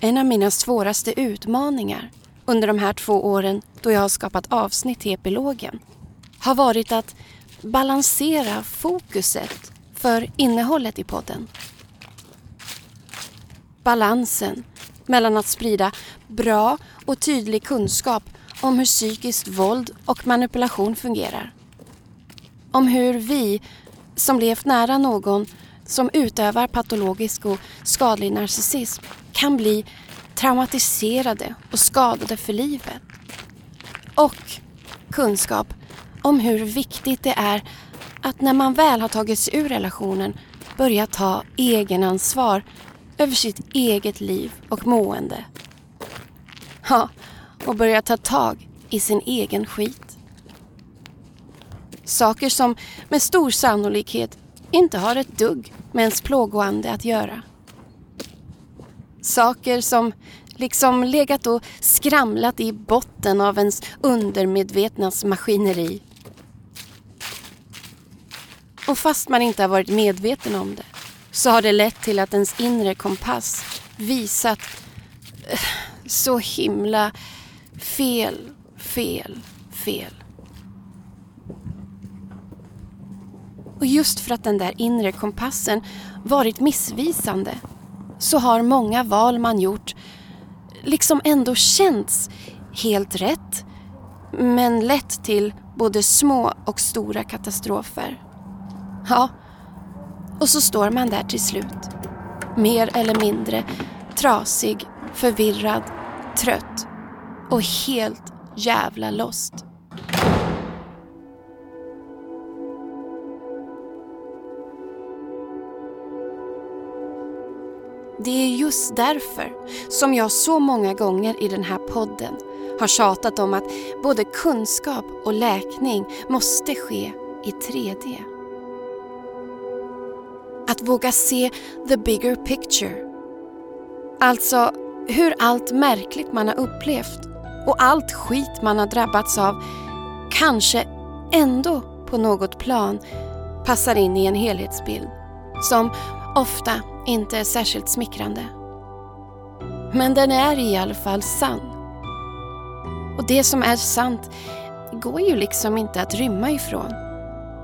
En av mina svåraste utmaningar under de här två åren då jag har skapat avsnitt till epilogen har varit att balansera fokuset för innehållet i podden. Balansen mellan att sprida bra och tydlig kunskap om hur psykiskt våld och manipulation fungerar. Om hur vi, som levt nära någon som utövar patologisk och skadlig narcissism kan bli traumatiserade och skadade för livet. Och kunskap om hur viktigt det är att när man väl har tagit sig ur relationen börja ta egenansvar över sitt eget liv och mående. Ja, och börja ta tag i sin egen skit. Saker som med stor sannolikhet inte har ett dugg med ens plågoande att göra. Saker som liksom legat och skramlat i botten av ens undermedvetnas maskineri. Och fast man inte har varit medveten om det så har det lett till att ens inre kompass visat eh, så himla fel, fel, fel. Och just för att den där inre kompassen varit missvisande så har många val man gjort liksom ändå känts helt rätt men lett till både små och stora katastrofer. Ja, och så står man där till slut. Mer eller mindre trasig, förvirrad, trött och helt jävla lost. Det är just därför som jag så många gånger i den här podden har tjatat om att både kunskap och läkning måste ske i 3D. Att våga se the bigger picture. Alltså hur allt märkligt man har upplevt och allt skit man har drabbats av kanske ändå på något plan passar in i en helhetsbild som ofta inte är särskilt smickrande. Men den är i alla fall sann. Och det som är sant går ju liksom inte att rymma ifrån.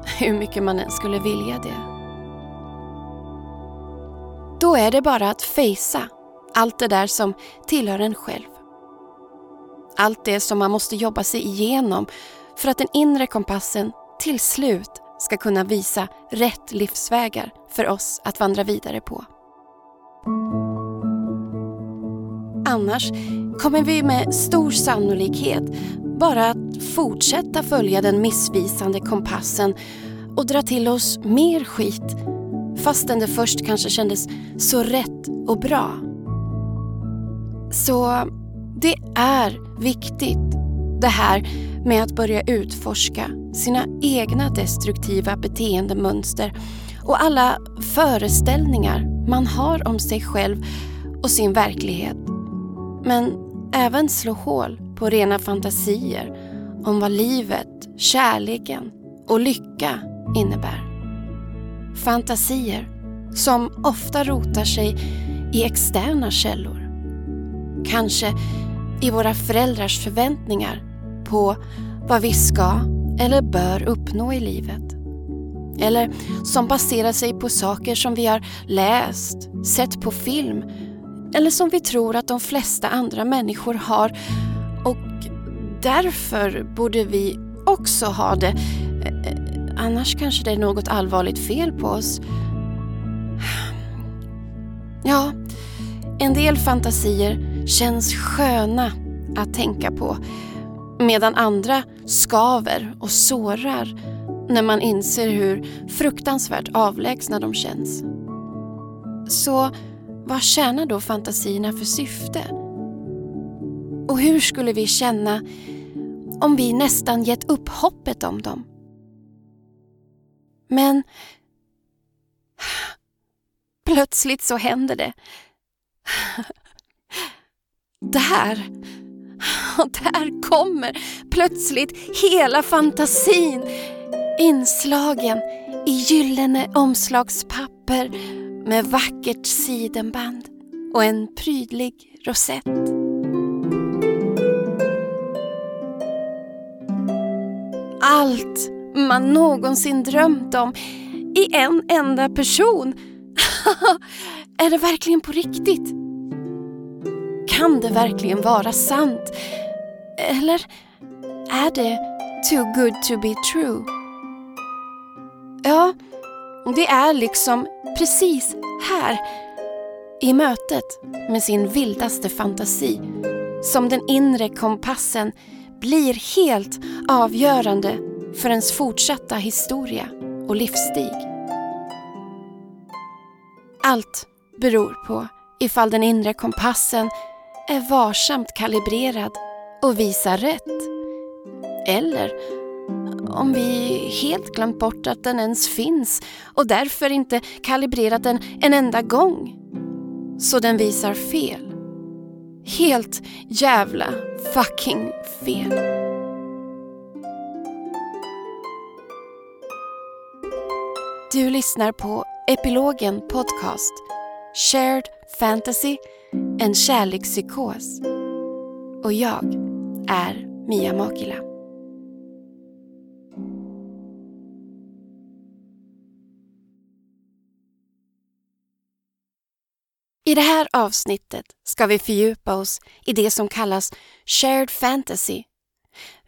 Hur mycket man än skulle vilja det. Då är det bara att fejsa allt det där som tillhör en själv. Allt det som man måste jobba sig igenom för att den inre kompassen till slut ska kunna visa rätt livsvägar för oss att vandra vidare på. Annars kommer vi med stor sannolikhet bara att fortsätta följa den missvisande kompassen och dra till oss mer skit fastän det först kanske kändes så rätt och bra. Så det är viktigt det här med att börja utforska sina egna destruktiva beteendemönster och alla föreställningar man har om sig själv och sin verklighet. Men även slå hål på rena fantasier om vad livet, kärleken och lycka innebär. Fantasier som ofta rotar sig i externa källor. Kanske i våra föräldrars förväntningar på vad vi ska eller bör uppnå i livet. Eller som baserar sig på saker som vi har läst, sett på film eller som vi tror att de flesta andra människor har och därför borde vi också ha det. Eh, annars kanske det är något allvarligt fel på oss. Ja, en del fantasier känns sköna att tänka på medan andra skaver och sårar när man inser hur fruktansvärt avlägsna de känns. Så vad tjänar då fantasierna för syfte? Och hur skulle vi känna om vi nästan gett upp hoppet om dem? Men plötsligt så händer det. Där, och där kommer plötsligt hela fantasin inslagen i gyllene omslagspapper med vackert sidenband och en prydlig rosett. Allt man någonsin drömt om i en enda person. är det verkligen på riktigt? Kan det verkligen vara sant? Eller är det too good to be true? Ja, det är liksom precis här i mötet med sin vildaste fantasi som den inre kompassen blir helt avgörande för ens fortsatta historia och livsstig. Allt beror på ifall den inre kompassen är varsamt kalibrerad och visar rätt. Eller om vi helt glömt bort att den ens finns och därför inte kalibrerat den en enda gång. Så den visar fel. Helt jävla fucking fel. Du lyssnar på Epilogen Podcast Shared Fantasy, en kärlekspsykos. Och jag är Mia Makila. I det här avsnittet ska vi fördjupa oss i det som kallas shared fantasy,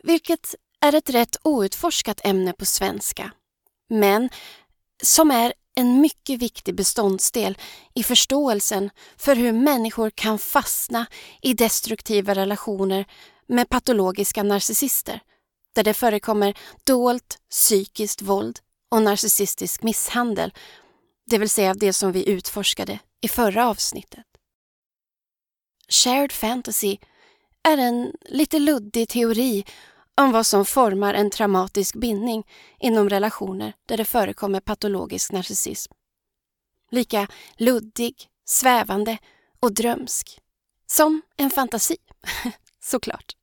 vilket är ett rätt outforskat ämne på svenska, men som är en mycket viktig beståndsdel i förståelsen för hur människor kan fastna i destruktiva relationer med patologiska narcissister, där det förekommer dolt psykiskt våld och narcissistisk misshandel, det vill säga det som vi utforskade i förra avsnittet. Shared fantasy är en lite luddig teori om vad som formar en traumatisk bindning inom relationer där det förekommer patologisk narcissism. Lika luddig, svävande och drömsk. Som en fantasi, såklart.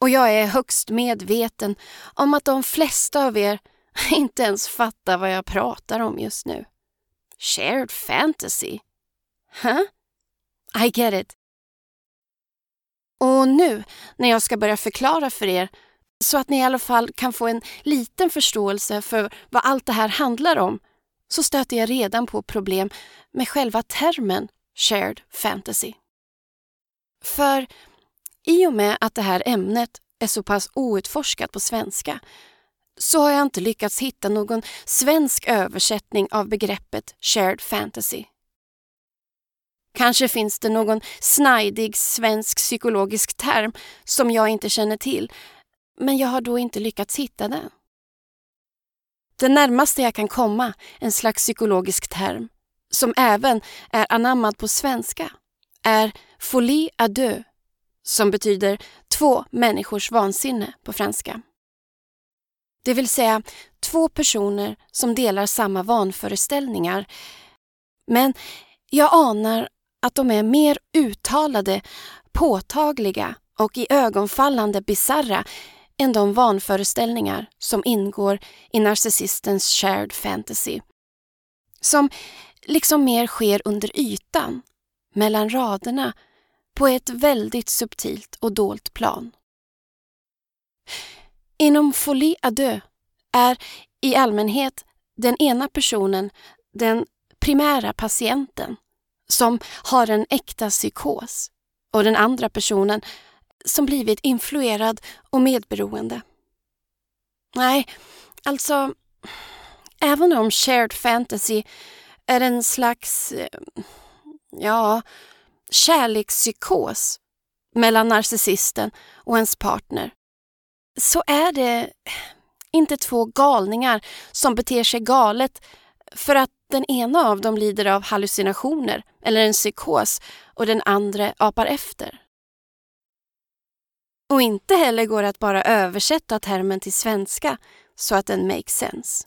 Och jag är högst medveten om att de flesta av er inte ens fattar vad jag pratar om just nu. Shared fantasy? Huh? I get it. Och nu när jag ska börja förklara för er så att ni i alla fall kan få en liten förståelse för vad allt det här handlar om så stöter jag redan på problem med själva termen shared fantasy. För i och med att det här ämnet är så pass outforskat på svenska så har jag inte lyckats hitta någon svensk översättning av begreppet shared fantasy. Kanske finns det någon snajdig svensk psykologisk term som jag inte känner till, men jag har då inte lyckats hitta den. Det närmaste jag kan komma en slags psykologisk term, som även är anammad på svenska, är folie à deux, som betyder två människors vansinne på franska. Det vill säga två personer som delar samma vanföreställningar. Men jag anar att de är mer uttalade, påtagliga och i ögonfallande bizarra än de vanföreställningar som ingår i narcissistens shared fantasy. Som liksom mer sker under ytan, mellan raderna, på ett väldigt subtilt och dolt plan. Inom folie à deux är i allmänhet den ena personen den primära patienten som har en äkta psykos och den andra personen som blivit influerad och medberoende. Nej, alltså, även om shared fantasy är en slags, eh, ja, kärlekspsykos mellan narcissisten och ens partner så är det inte två galningar som beter sig galet för att den ena av dem lider av hallucinationer eller en psykos och den andra apar efter. Och inte heller går det att bara översätta termen till svenska så att den makes sense.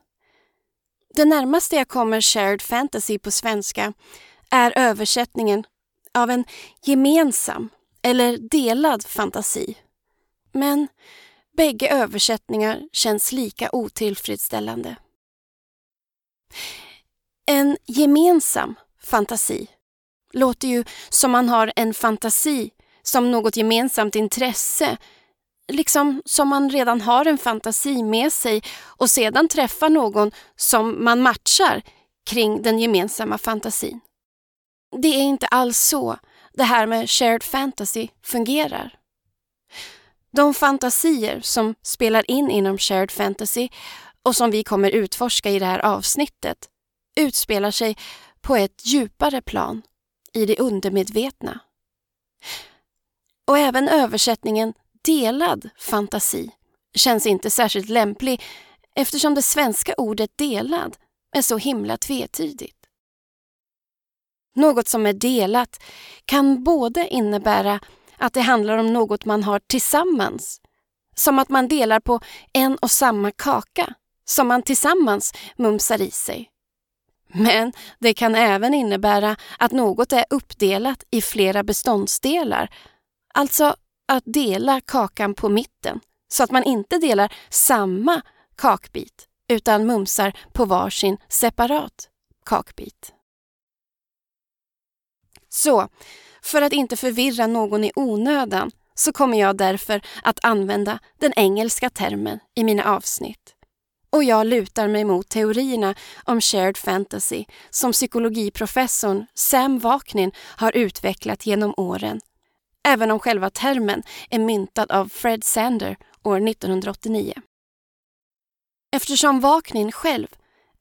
Det närmaste jag kommer shared fantasy på svenska är översättningen av en gemensam eller delad fantasi. Men bägge översättningar känns lika otillfredsställande. En gemensam fantasi låter ju som man har en fantasi, som något gemensamt intresse. Liksom som man redan har en fantasi med sig och sedan träffar någon som man matchar kring den gemensamma fantasin. Det är inte alls så det här med shared fantasy fungerar. De fantasier som spelar in inom shared fantasy och som vi kommer utforska i det här avsnittet utspelar sig på ett djupare plan, i det undermedvetna. Och även översättningen delad fantasi känns inte särskilt lämplig eftersom det svenska ordet delad är så himla tvetydigt. Något som är delat kan både innebära att det handlar om något man har tillsammans, som att man delar på en och samma kaka som man tillsammans mumsar i sig. Men det kan även innebära att något är uppdelat i flera beståndsdelar, alltså att dela kakan på mitten så att man inte delar samma kakbit utan mumsar på varsin separat kakbit. Så, för att inte förvirra någon i onödan så kommer jag därför att använda den engelska termen i mina avsnitt. Och jag lutar mig mot teorierna om shared fantasy som psykologiprofessorn Sam Vaknin har utvecklat genom åren. Även om själva termen är myntad av Fred Sander år 1989. Eftersom Vaknin själv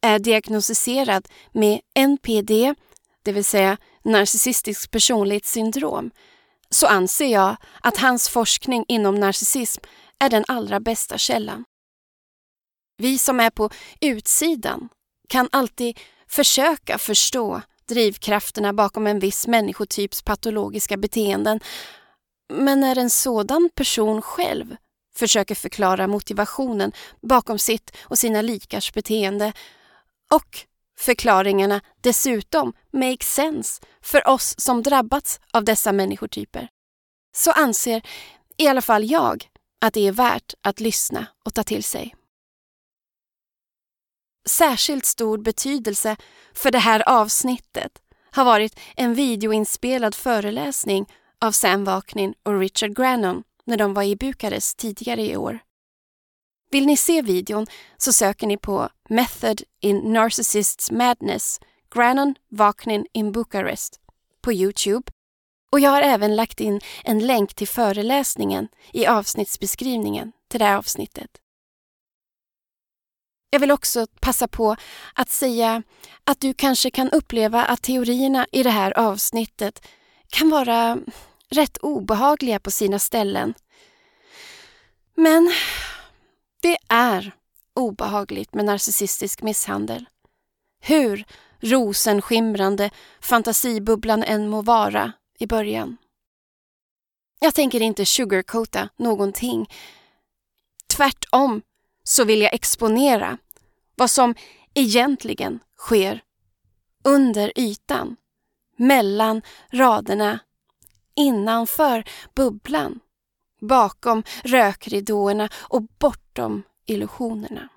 är diagnostiserad med NPD, det vill säga narcissistisk personlighetssyndrom, så anser jag att hans forskning inom narcissism är den allra bästa källan. Vi som är på utsidan kan alltid försöka förstå drivkrafterna bakom en viss människotyps patologiska beteenden. Men när en sådan person själv försöker förklara motivationen bakom sitt och sina likars beteende och förklaringarna dessutom make sense för oss som drabbats av dessa människotyper, så anser i alla fall jag att det är värt att lyssna och ta till sig. Särskilt stor betydelse för det här avsnittet har varit en videoinspelad föreläsning av Sam Vaknin och Richard Grannon när de var i Bukarest tidigare i år. Vill ni se videon så söker ni på Method in Narcissists Madness, Grannon Vaknin in Bukarest på Youtube och jag har även lagt in en länk till föreläsningen i avsnittsbeskrivningen till det här avsnittet. Jag vill också passa på att säga att du kanske kan uppleva att teorierna i det här avsnittet kan vara rätt obehagliga på sina ställen. Men det är obehagligt med narcissistisk misshandel. Hur rosenskimrande fantasibubblan än må vara i början. Jag tänker inte sugarcoata någonting. Tvärtom så vill jag exponera vad som egentligen sker under ytan, mellan raderna, innanför bubblan, bakom rökridåerna och bortom illusionerna.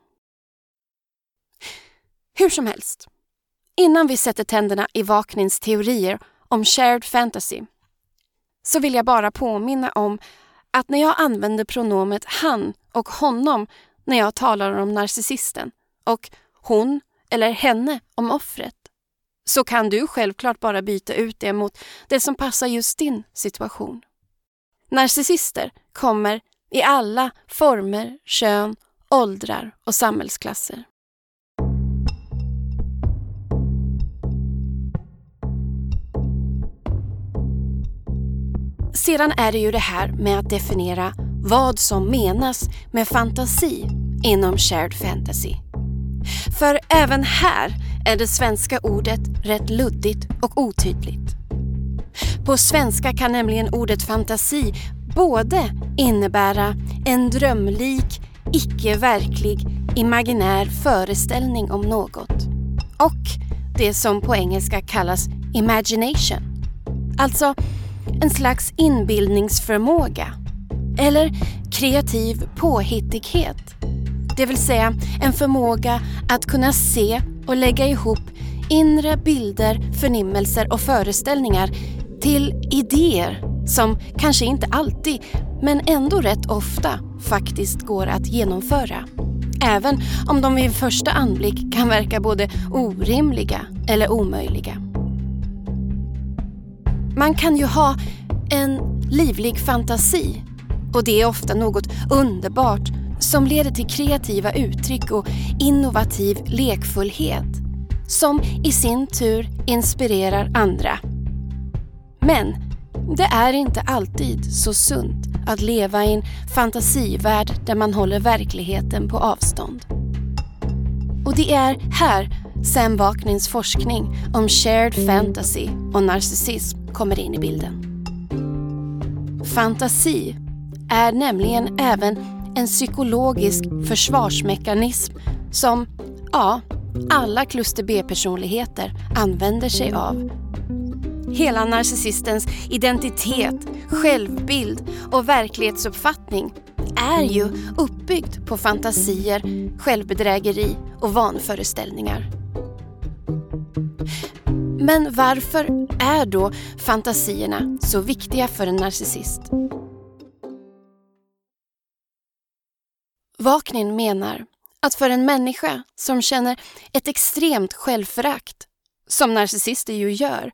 Hur som helst, innan vi sätter tänderna i Vaknins teorier om shared fantasy så vill jag bara påminna om att när jag använder pronomet han och honom när jag talar om narcissisten och hon eller henne om offret så kan du självklart bara byta ut det mot det som passar just din situation. Narcissister kommer i alla former, kön, åldrar och samhällsklasser. Sedan är det ju det här med att definiera vad som menas med fantasi inom shared fantasy. För även här är det svenska ordet rätt luddigt och otydligt. På svenska kan nämligen ordet fantasi både innebära en drömlik, icke-verklig, imaginär föreställning om något och det som på engelska kallas imagination. Alltså en slags inbildningsförmåga eller kreativ påhittighet. Det vill säga en förmåga att kunna se och lägga ihop inre bilder, förnimmelser och föreställningar till idéer som kanske inte alltid, men ändå rätt ofta faktiskt går att genomföra. Även om de vid första anblick kan verka både orimliga eller omöjliga. Man kan ju ha en livlig fantasi och det är ofta något underbart som leder till kreativa uttryck och innovativ lekfullhet som i sin tur inspirerar andra. Men det är inte alltid så sunt att leva i en fantasivärld där man håller verkligheten på avstånd. Och det är här Sam Vaknins forskning om shared fantasy och narcissism kommer in i bilden. Fantasi är nämligen även en psykologisk försvarsmekanism som, ja, alla kluster B-personligheter använder sig av. Hela narcissistens identitet, självbild och verklighetsuppfattning är ju uppbyggd på fantasier, självbedrägeri och vanföreställningar. Men varför är då fantasierna så viktiga för en narcissist? Vaknin menar att för en människa som känner ett extremt självförakt, som narcissister ju gör,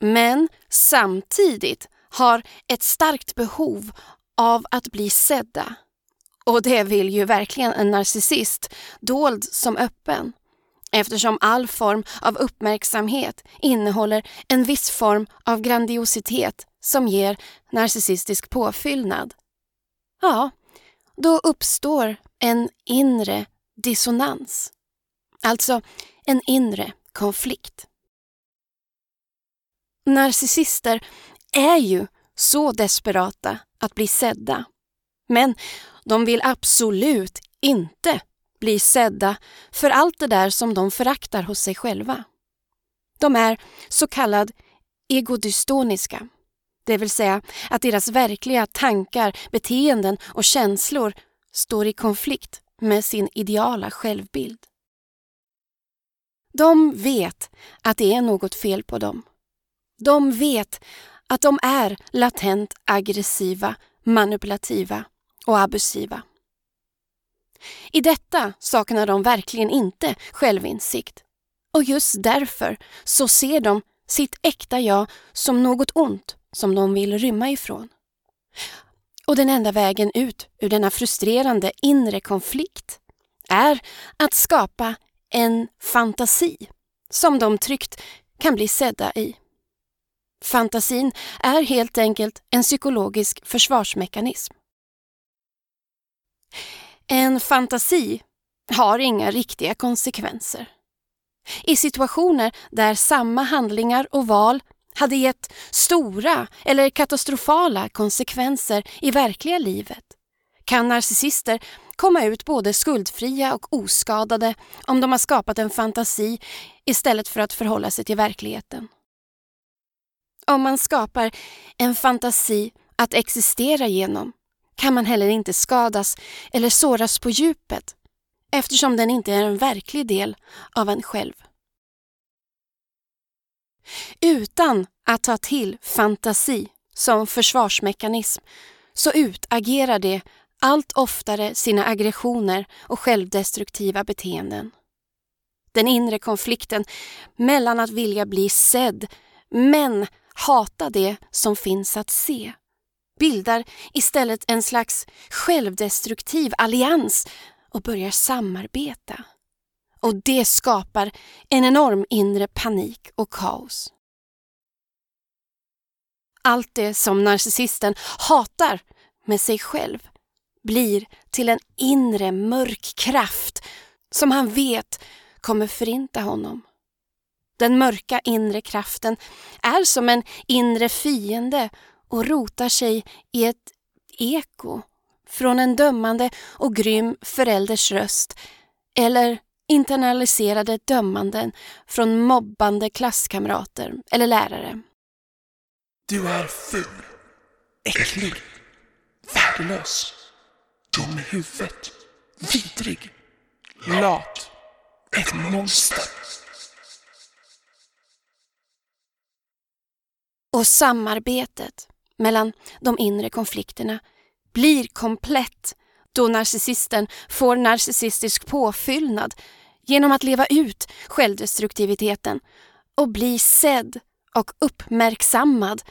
men samtidigt har ett starkt behov av att bli sedda. Och det vill ju verkligen en narcissist, dold som öppen eftersom all form av uppmärksamhet innehåller en viss form av grandiositet som ger narcissistisk påfyllnad. Ja, då uppstår en inre dissonans. Alltså en inre konflikt. Narcissister är ju så desperata att bli sedda. Men de vill absolut inte bli sedda för allt det där som de föraktar hos sig själva. De är så kallad egodystoniska, det vill säga att deras verkliga tankar, beteenden och känslor står i konflikt med sin ideala självbild. De vet att det är något fel på dem. De vet att de är latent aggressiva, manipulativa och abusiva. I detta saknar de verkligen inte självinsikt. Och just därför så ser de sitt äkta jag som något ont som de vill rymma ifrån. Och den enda vägen ut ur denna frustrerande inre konflikt är att skapa en fantasi som de tryggt kan bli sedda i. Fantasin är helt enkelt en psykologisk försvarsmekanism. En fantasi har inga riktiga konsekvenser. I situationer där samma handlingar och val hade gett stora eller katastrofala konsekvenser i verkliga livet kan narcissister komma ut både skuldfria och oskadade om de har skapat en fantasi istället för att förhålla sig till verkligheten. Om man skapar en fantasi att existera genom kan man heller inte skadas eller såras på djupet eftersom den inte är en verklig del av en själv. Utan att ta till fantasi som försvarsmekanism så utagerar det allt oftare sina aggressioner och självdestruktiva beteenden. Den inre konflikten mellan att vilja bli sedd men hata det som finns att se bildar istället en slags självdestruktiv allians och börjar samarbeta. Och det skapar en enorm inre panik och kaos. Allt det som narcissisten hatar med sig själv blir till en inre mörk kraft som han vet kommer förinta honom. Den mörka inre kraften är som en inre fiende och rotar sig i ett eko från en dömande och grym förälders röst eller internaliserade dömanden från mobbande klasskamrater eller lärare. Du är ful, äcklig, värdelös, dum i huvudet, vidrig, lat, ett monster. Och samarbetet mellan de inre konflikterna blir komplett då narcissisten får narcissistisk påfyllnad genom att leva ut självdestruktiviteten och bli sedd och uppmärksammad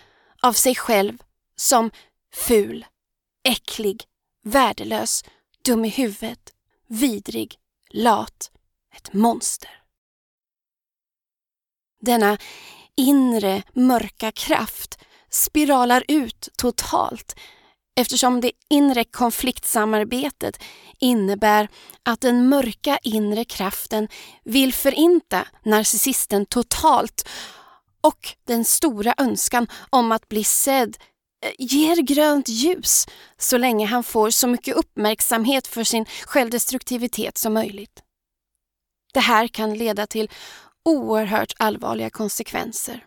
av sig själv som ful, äcklig, värdelös, dum i huvudet, vidrig, lat, ett monster. Denna inre mörka kraft spiralar ut totalt eftersom det inre konfliktsamarbetet innebär att den mörka inre kraften vill förinta narcissisten totalt och den stora önskan om att bli sedd eh, ger grönt ljus så länge han får så mycket uppmärksamhet för sin självdestruktivitet som möjligt. Det här kan leda till oerhört allvarliga konsekvenser.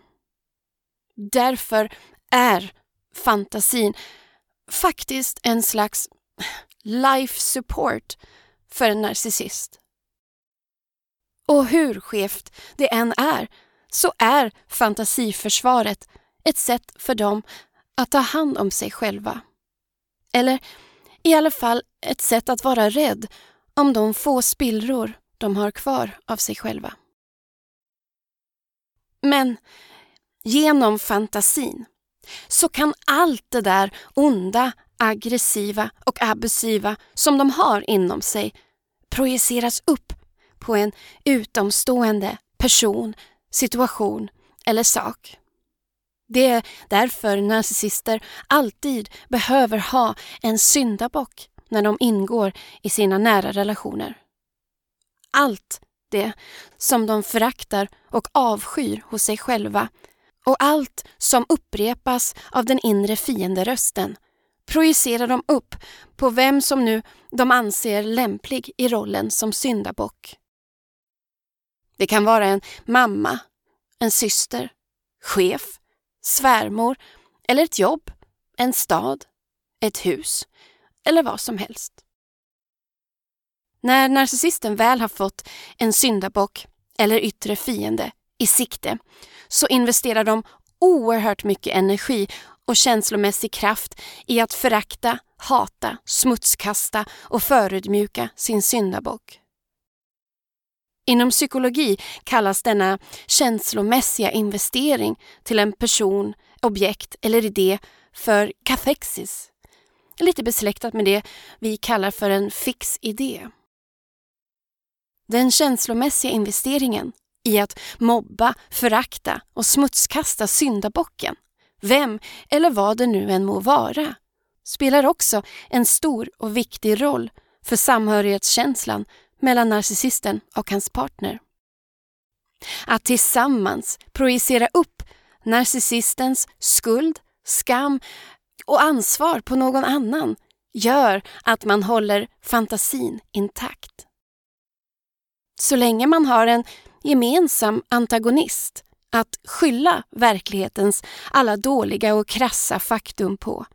Därför är fantasin faktiskt en slags life support för en narcissist. Och hur skevt det än är så är fantasiförsvaret ett sätt för dem att ta hand om sig själva. Eller i alla fall ett sätt att vara rädd om de få spillror de har kvar av sig själva. Men genom fantasin så kan allt det där onda, aggressiva och abusiva som de har inom sig projiceras upp på en utomstående person, situation eller sak. Det är därför narcissister alltid behöver ha en syndabock när de ingår i sina nära relationer. Allt det som de föraktar och avskyr hos sig själva och allt som upprepas av den inre fienderösten projicerar de upp på vem som nu de anser lämplig i rollen som syndabock. Det kan vara en mamma, en syster, chef, svärmor eller ett jobb, en stad, ett hus eller vad som helst. När narcissisten väl har fått en syndabock eller yttre fiende i sikte så investerar de oerhört mycket energi och känslomässig kraft i att förakta, hata, smutskasta och förödmjuka sin syndabock. Inom psykologi kallas denna känslomässiga investering till en person, objekt eller idé för kathexis. Lite besläktat med det vi kallar för en fix idé. Den känslomässiga investeringen i att mobba, förakta och smutskasta syndabocken, vem eller vad det nu än må vara, spelar också en stor och viktig roll för samhörighetskänslan mellan narcissisten och hans partner. Att tillsammans projicera upp narcissistens skuld, skam och ansvar på någon annan gör att man håller fantasin intakt. Så länge man har en gemensam antagonist att skylla verklighetens alla dåliga och krassa faktum på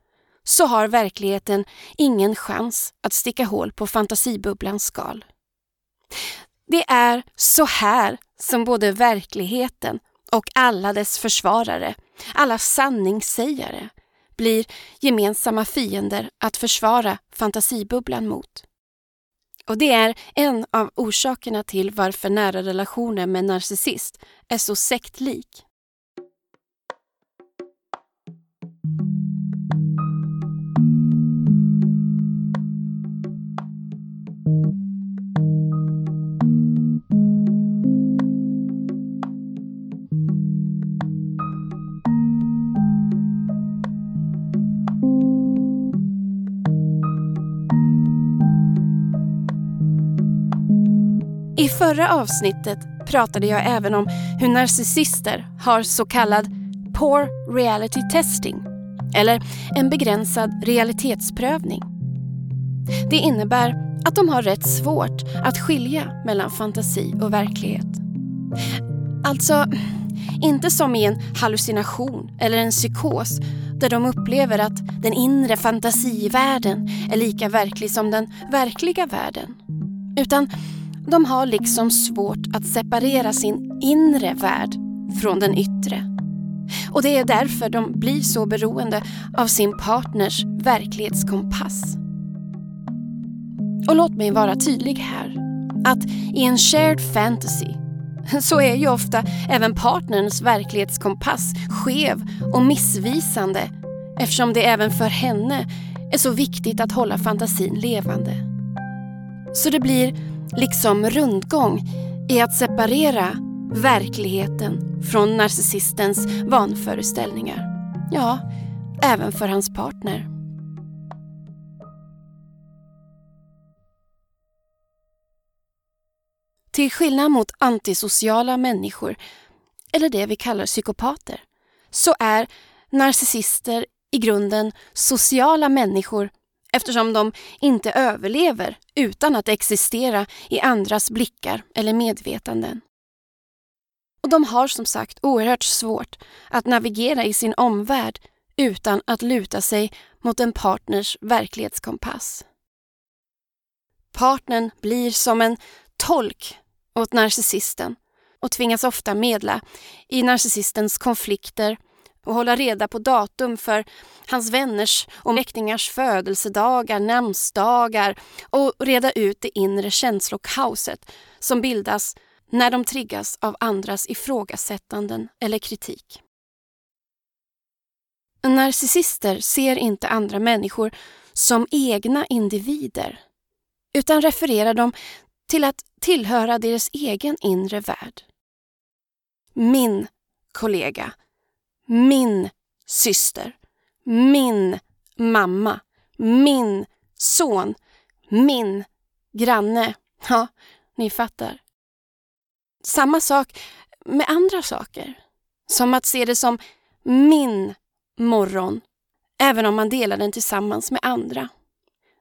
så har verkligheten ingen chans att sticka hål på fantasibubblans skal. Det är så här som både verkligheten och alla dess försvarare, alla sanningssägare, blir gemensamma fiender att försvara fantasibubblan mot. Och det är en av orsakerna till varför nära relationer med narcissist är så sektlik. I förra avsnittet pratade jag även om hur narcissister har så kallad poor reality testing, eller en begränsad realitetsprövning. Det innebär att de har rätt svårt att skilja mellan fantasi och verklighet. Alltså, inte som i en hallucination eller en psykos där de upplever att den inre fantasivärlden är lika verklig som den verkliga världen. Utan de har liksom svårt att separera sin inre värld från den yttre. Och det är därför de blir så beroende av sin partners verklighetskompass. Och låt mig vara tydlig här. Att i en shared fantasy så är ju ofta även partnerns verklighetskompass skev och missvisande eftersom det även för henne är så viktigt att hålla fantasin levande. Så det blir liksom rundgång i att separera verkligheten från narcissistens vanföreställningar. Ja, även för hans partner. Till skillnad mot antisociala människor, eller det vi kallar psykopater, så är narcissister i grunden sociala människor eftersom de inte överlever utan att existera i andras blickar eller medvetanden. Och de har som sagt oerhört svårt att navigera i sin omvärld utan att luta sig mot en partners verklighetskompass. Partnern blir som en tolk åt narcissisten och tvingas ofta medla i narcissistens konflikter och hålla reda på datum för hans vänners och mäktingars födelsedagar, namnsdagar och reda ut det inre känslokaoset som bildas när de triggas av andras ifrågasättanden eller kritik. Narcissister ser inte andra människor som egna individer utan refererar dem till att tillhöra deras egen inre värld. Min kollega, min syster, min mamma, min son, min granne. Ja, ni fattar. Samma sak med andra saker. Som att se det som min morgon, även om man delar den tillsammans med andra.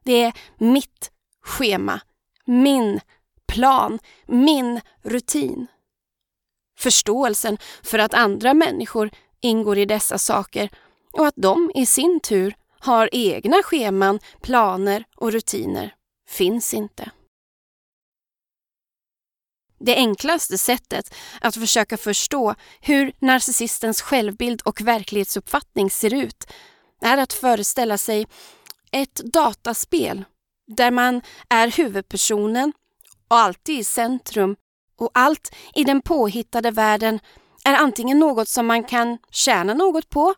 Det är mitt schema, min plan, min rutin. Förståelsen för att andra människor ingår i dessa saker och att de i sin tur har egna scheman, planer och rutiner finns inte. Det enklaste sättet att försöka förstå hur narcissistens självbild och verklighetsuppfattning ser ut är att föreställa sig ett dataspel där man är huvudpersonen och alltid i centrum och allt i den påhittade världen är antingen något som man kan tjäna något på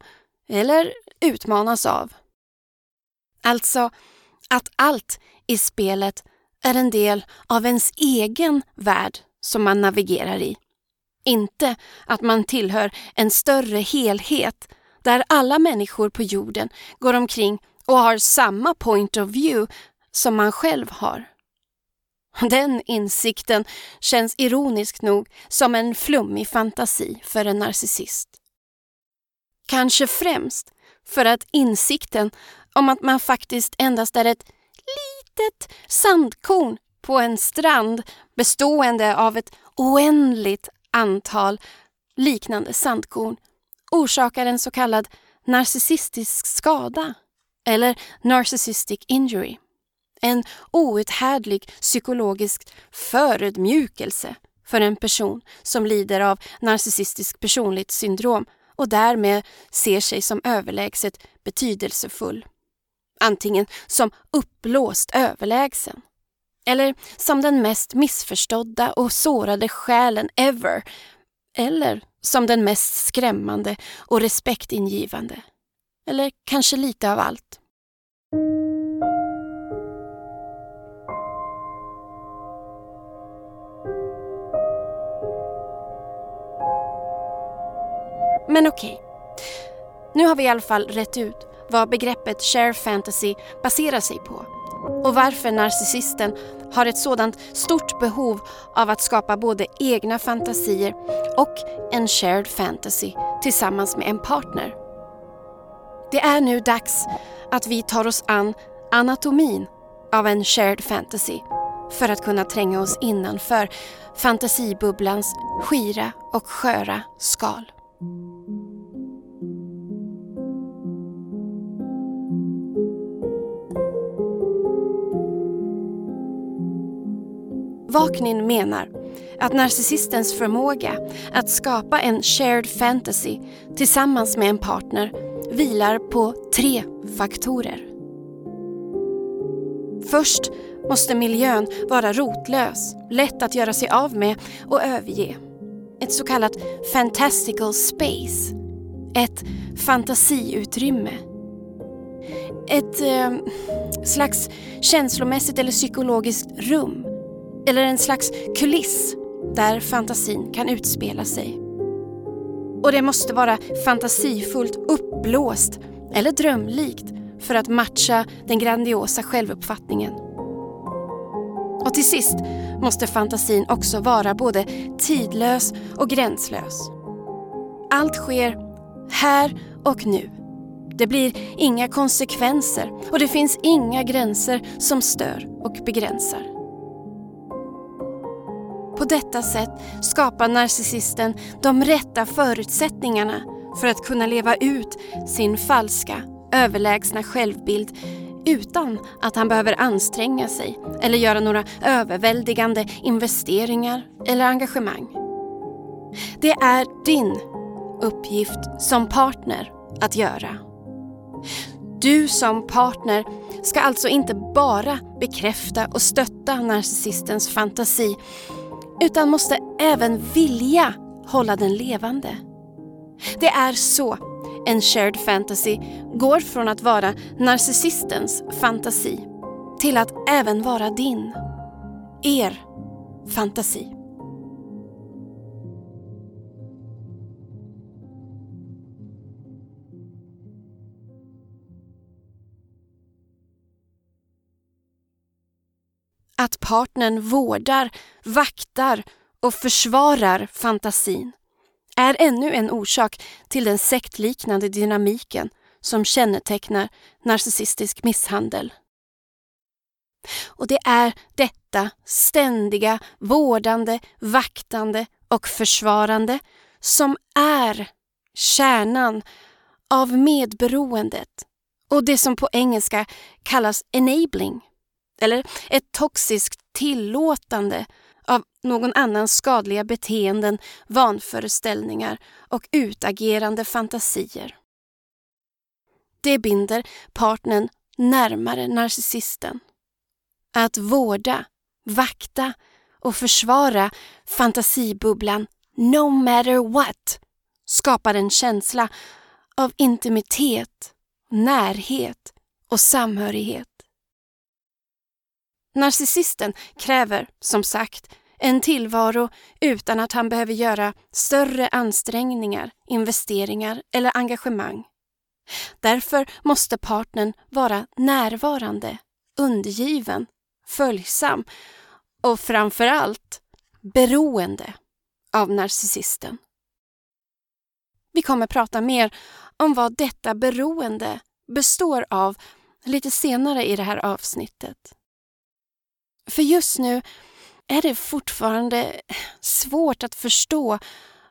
eller utmanas av. Alltså att allt i spelet är en del av ens egen värld som man navigerar i. Inte att man tillhör en större helhet där alla människor på jorden går omkring och har samma point of view som man själv har. Den insikten känns ironiskt nog som en flummig fantasi för en narcissist. Kanske främst för att insikten om att man faktiskt endast är ett litet sandkorn på en strand bestående av ett oändligt antal liknande sandkorn orsakar en så kallad narcissistisk skada eller narcissistic injury. En outhärdlig psykologisk förödmjukelse för en person som lider av narcissistisk personlighetssyndrom och därmed ser sig som överlägset betydelsefull. Antingen som uppblåst överlägsen eller som den mest missförstådda och sårade själen ever. Eller som den mest skrämmande och respektingivande. Eller kanske lite av allt. Men okej. Nu har vi i alla fall rätt ut vad begreppet share fantasy baserar sig på och varför narcissisten har ett sådant stort behov av att skapa både egna fantasier och en shared fantasy tillsammans med en partner. Det är nu dags att vi tar oss an anatomin av en shared fantasy för att kunna tränga oss innanför fantasibubblans skira och sköra skal. Vaknin menar att narcissistens förmåga att skapa en shared fantasy tillsammans med en partner vilar på tre faktorer. Först måste miljön vara rotlös, lätt att göra sig av med och överge. Ett så kallat fantastical space. Ett fantasiutrymme. Ett eh, slags känslomässigt eller psykologiskt rum. Eller en slags kuliss där fantasin kan utspela sig. Och det måste vara fantasifullt uppblåst eller drömlikt för att matcha den grandiosa självuppfattningen. Och till sist måste fantasin också vara både tidlös och gränslös. Allt sker här och nu. Det blir inga konsekvenser och det finns inga gränser som stör och begränsar. På detta sätt skapar narcissisten de rätta förutsättningarna för att kunna leva ut sin falska, överlägsna självbild utan att han behöver anstränga sig eller göra några överväldigande investeringar eller engagemang. Det är din uppgift som partner att göra. Du som partner ska alltså inte bara bekräfta och stötta narcissistens fantasi utan måste även vilja hålla den levande. Det är så en shared fantasy går från att vara narcissistens fantasi till att även vara din, er fantasi. Att partnern vårdar, vaktar och försvarar fantasin är ännu en orsak till den sektliknande dynamiken som kännetecknar narcissistisk misshandel. Och det är detta ständiga vårdande, vaktande och försvarande som är kärnan av medberoendet och det som på engelska kallas enabling eller ett toxiskt tillåtande av någon annans skadliga beteenden, vanföreställningar och utagerande fantasier. Det binder partnern närmare narcissisten. Att vårda, vakta och försvara fantasibubblan no matter what skapar en känsla av intimitet, närhet och samhörighet. Narcissisten kräver, som sagt, en tillvaro utan att han behöver göra större ansträngningar, investeringar eller engagemang. Därför måste partnern vara närvarande, undergiven, följsam och framför allt beroende av narcissisten. Vi kommer prata mer om vad detta beroende består av lite senare i det här avsnittet. För just nu är det fortfarande svårt att förstå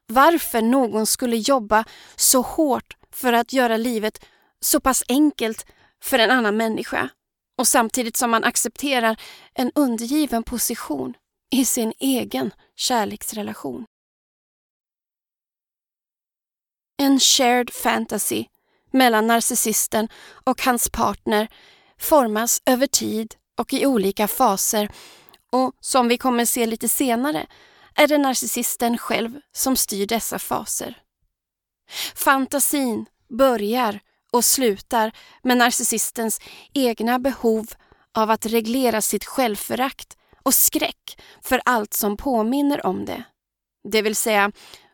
varför någon skulle jobba så hårt för att göra livet så pass enkelt för en annan människa och samtidigt som man accepterar en undergiven position i sin egen kärleksrelation. En shared fantasy mellan narcissisten och hans partner formas över tid och i olika faser och som vi kommer se lite senare är det narcissisten själv som styr dessa faser. Fantasin börjar och slutar med narcissistens egna behov av att reglera sitt självförakt och skräck för allt som påminner om det. Det vill säga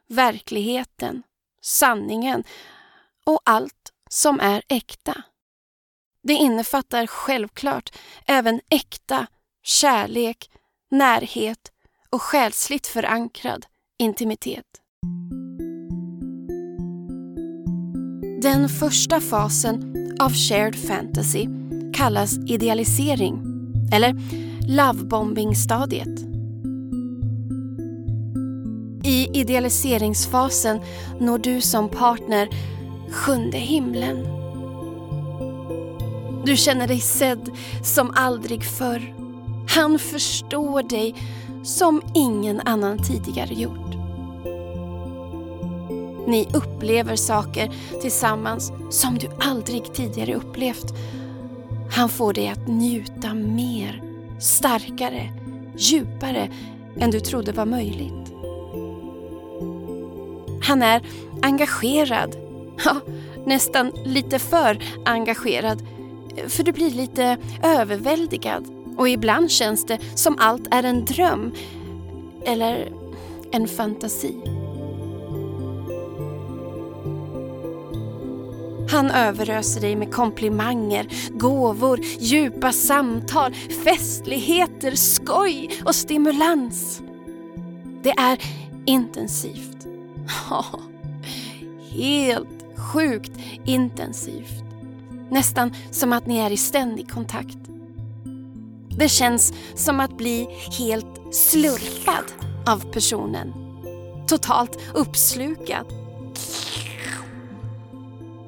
verkligheten, sanningen och allt som är äkta. Det innefattar självklart även äkta kärlek, närhet och själsligt förankrad intimitet. Den första fasen av shared fantasy kallas idealisering eller lovebombing-stadiet. I idealiseringsfasen når du som partner sjunde himlen. Du känner dig sedd som aldrig förr han förstår dig som ingen annan tidigare gjort. Ni upplever saker tillsammans som du aldrig tidigare upplevt. Han får dig att njuta mer, starkare, djupare än du trodde var möjligt. Han är engagerad. Ja, nästan lite för engagerad. För du blir lite överväldigad och ibland känns det som allt är en dröm eller en fantasi. Han överöser dig med komplimanger, gåvor, djupa samtal, festligheter, skoj och stimulans. Det är intensivt. Ja, helt sjukt intensivt. Nästan som att ni är i ständig kontakt. Det känns som att bli helt slurpad av personen. Totalt uppslukad.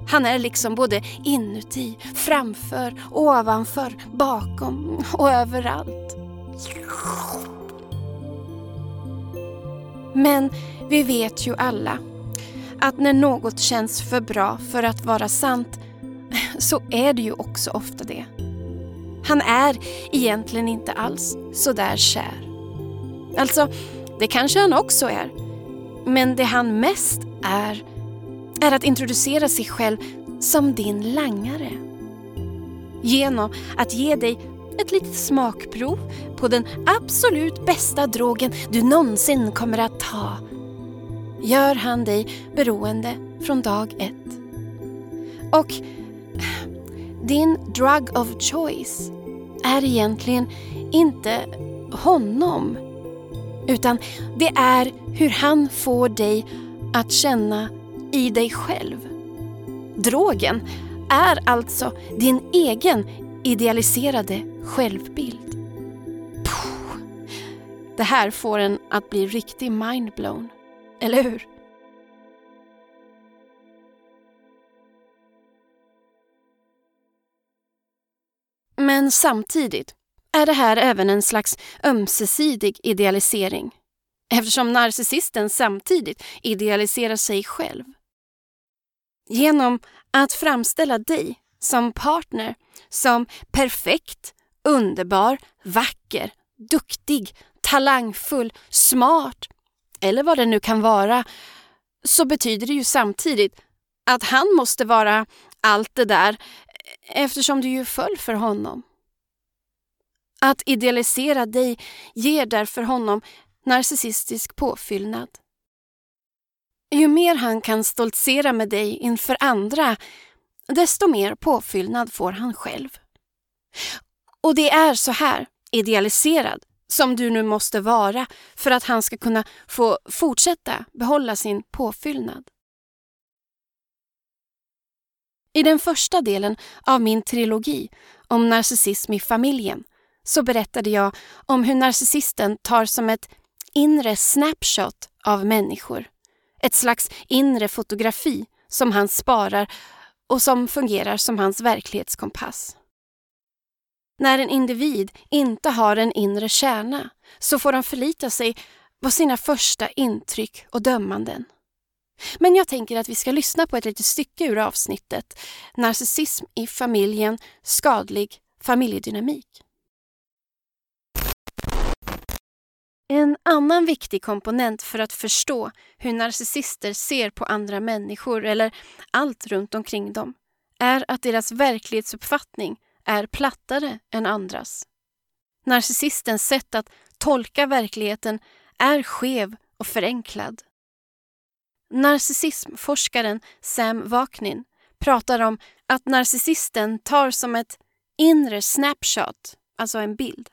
Han är liksom både inuti, framför, ovanför, bakom och överallt. Men vi vet ju alla att när något känns för bra för att vara sant så är det ju också ofta det. Han är egentligen inte alls så där kär. Alltså, det kanske han också är. Men det han mest är, är att introducera sig själv som din langare. Genom att ge dig ett litet smakprov på den absolut bästa drogen du någonsin kommer att ta gör han dig beroende från dag ett. Och din drug of choice är egentligen inte honom. Utan det är hur han får dig att känna i dig själv. Drogen är alltså din egen idealiserade självbild. Puh. Det här får en att bli riktigt mindblown, eller hur? Men samtidigt är det här även en slags ömsesidig idealisering eftersom narcissisten samtidigt idealiserar sig själv. Genom att framställa dig som partner som perfekt, underbar, vacker, duktig, talangfull, smart eller vad det nu kan vara så betyder det ju samtidigt att han måste vara allt det där eftersom du ju föll för honom. Att idealisera dig ger därför honom narcissistisk påfyllnad. Ju mer han kan stoltsera med dig inför andra, desto mer påfyllnad får han själv. Och det är så här idealiserad som du nu måste vara för att han ska kunna få fortsätta behålla sin påfyllnad. I den första delen av min trilogi om narcissism i familjen så berättade jag om hur narcissisten tar som ett inre snapshot av människor. Ett slags inre fotografi som han sparar och som fungerar som hans verklighetskompass. När en individ inte har en inre kärna så får de förlita sig på sina första intryck och dömanden. Men jag tänker att vi ska lyssna på ett litet stycke ur avsnittet Narcissism i familjen, skadlig familjedynamik. En annan viktig komponent för att förstå hur narcissister ser på andra människor eller allt runt omkring dem är att deras verklighetsuppfattning är plattare än andras. Narcissistens sätt att tolka verkligheten är skev och förenklad. Narcissismforskaren Sam Vaknin pratar om att narcissisten tar som ett inre snapshot, alltså en bild,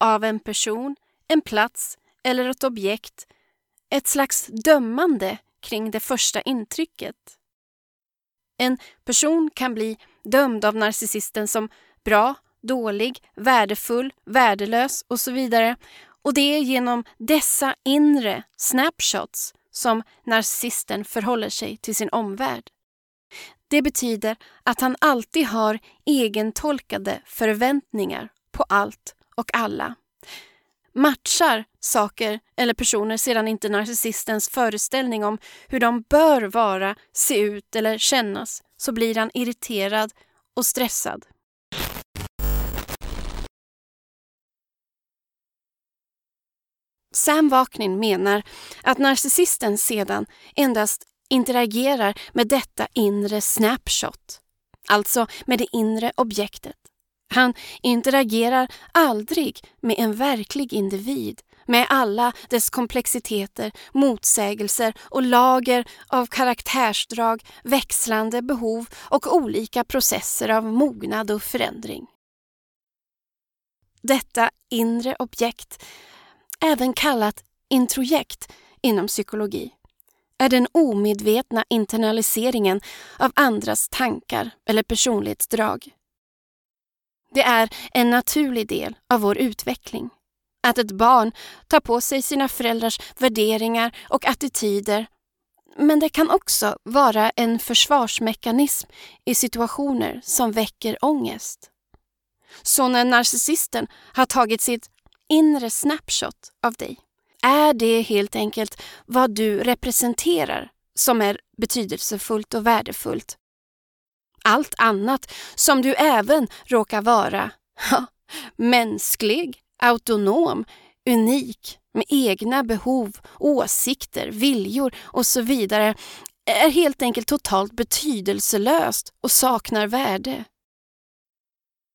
av en person, en plats eller ett objekt, ett slags dömande kring det första intrycket. En person kan bli dömd av narcissisten som bra, dålig, värdefull, värdelös och så vidare. Och det är genom dessa inre snapshots som narcissisten förhåller sig till sin omvärld. Det betyder att han alltid har egentolkade förväntningar på allt och alla. Matchar saker eller personer sedan inte narcissistens föreställning om hur de bör vara, se ut eller kännas så blir han irriterad och stressad. Sam Vaknin menar att narcissisten sedan endast interagerar med detta inre snapshot, alltså med det inre objektet. Han interagerar aldrig med en verklig individ med alla dess komplexiteter, motsägelser och lager av karaktärsdrag, växlande behov och olika processer av mognad och förändring. Detta inre objekt, även kallat introjekt inom psykologi, är den omedvetna internaliseringen av andras tankar eller personlighetsdrag. Det är en naturlig del av vår utveckling. Att ett barn tar på sig sina föräldrars värderingar och attityder. Men det kan också vara en försvarsmekanism i situationer som väcker ångest. Så när narcissisten har tagit sitt inre snapshot av dig är det helt enkelt vad du representerar som är betydelsefullt och värdefullt. Allt annat som du även råkar vara, ja, mänsklig, autonom, unik, med egna behov, åsikter, viljor och så vidare är helt enkelt totalt betydelselöst och saknar värde.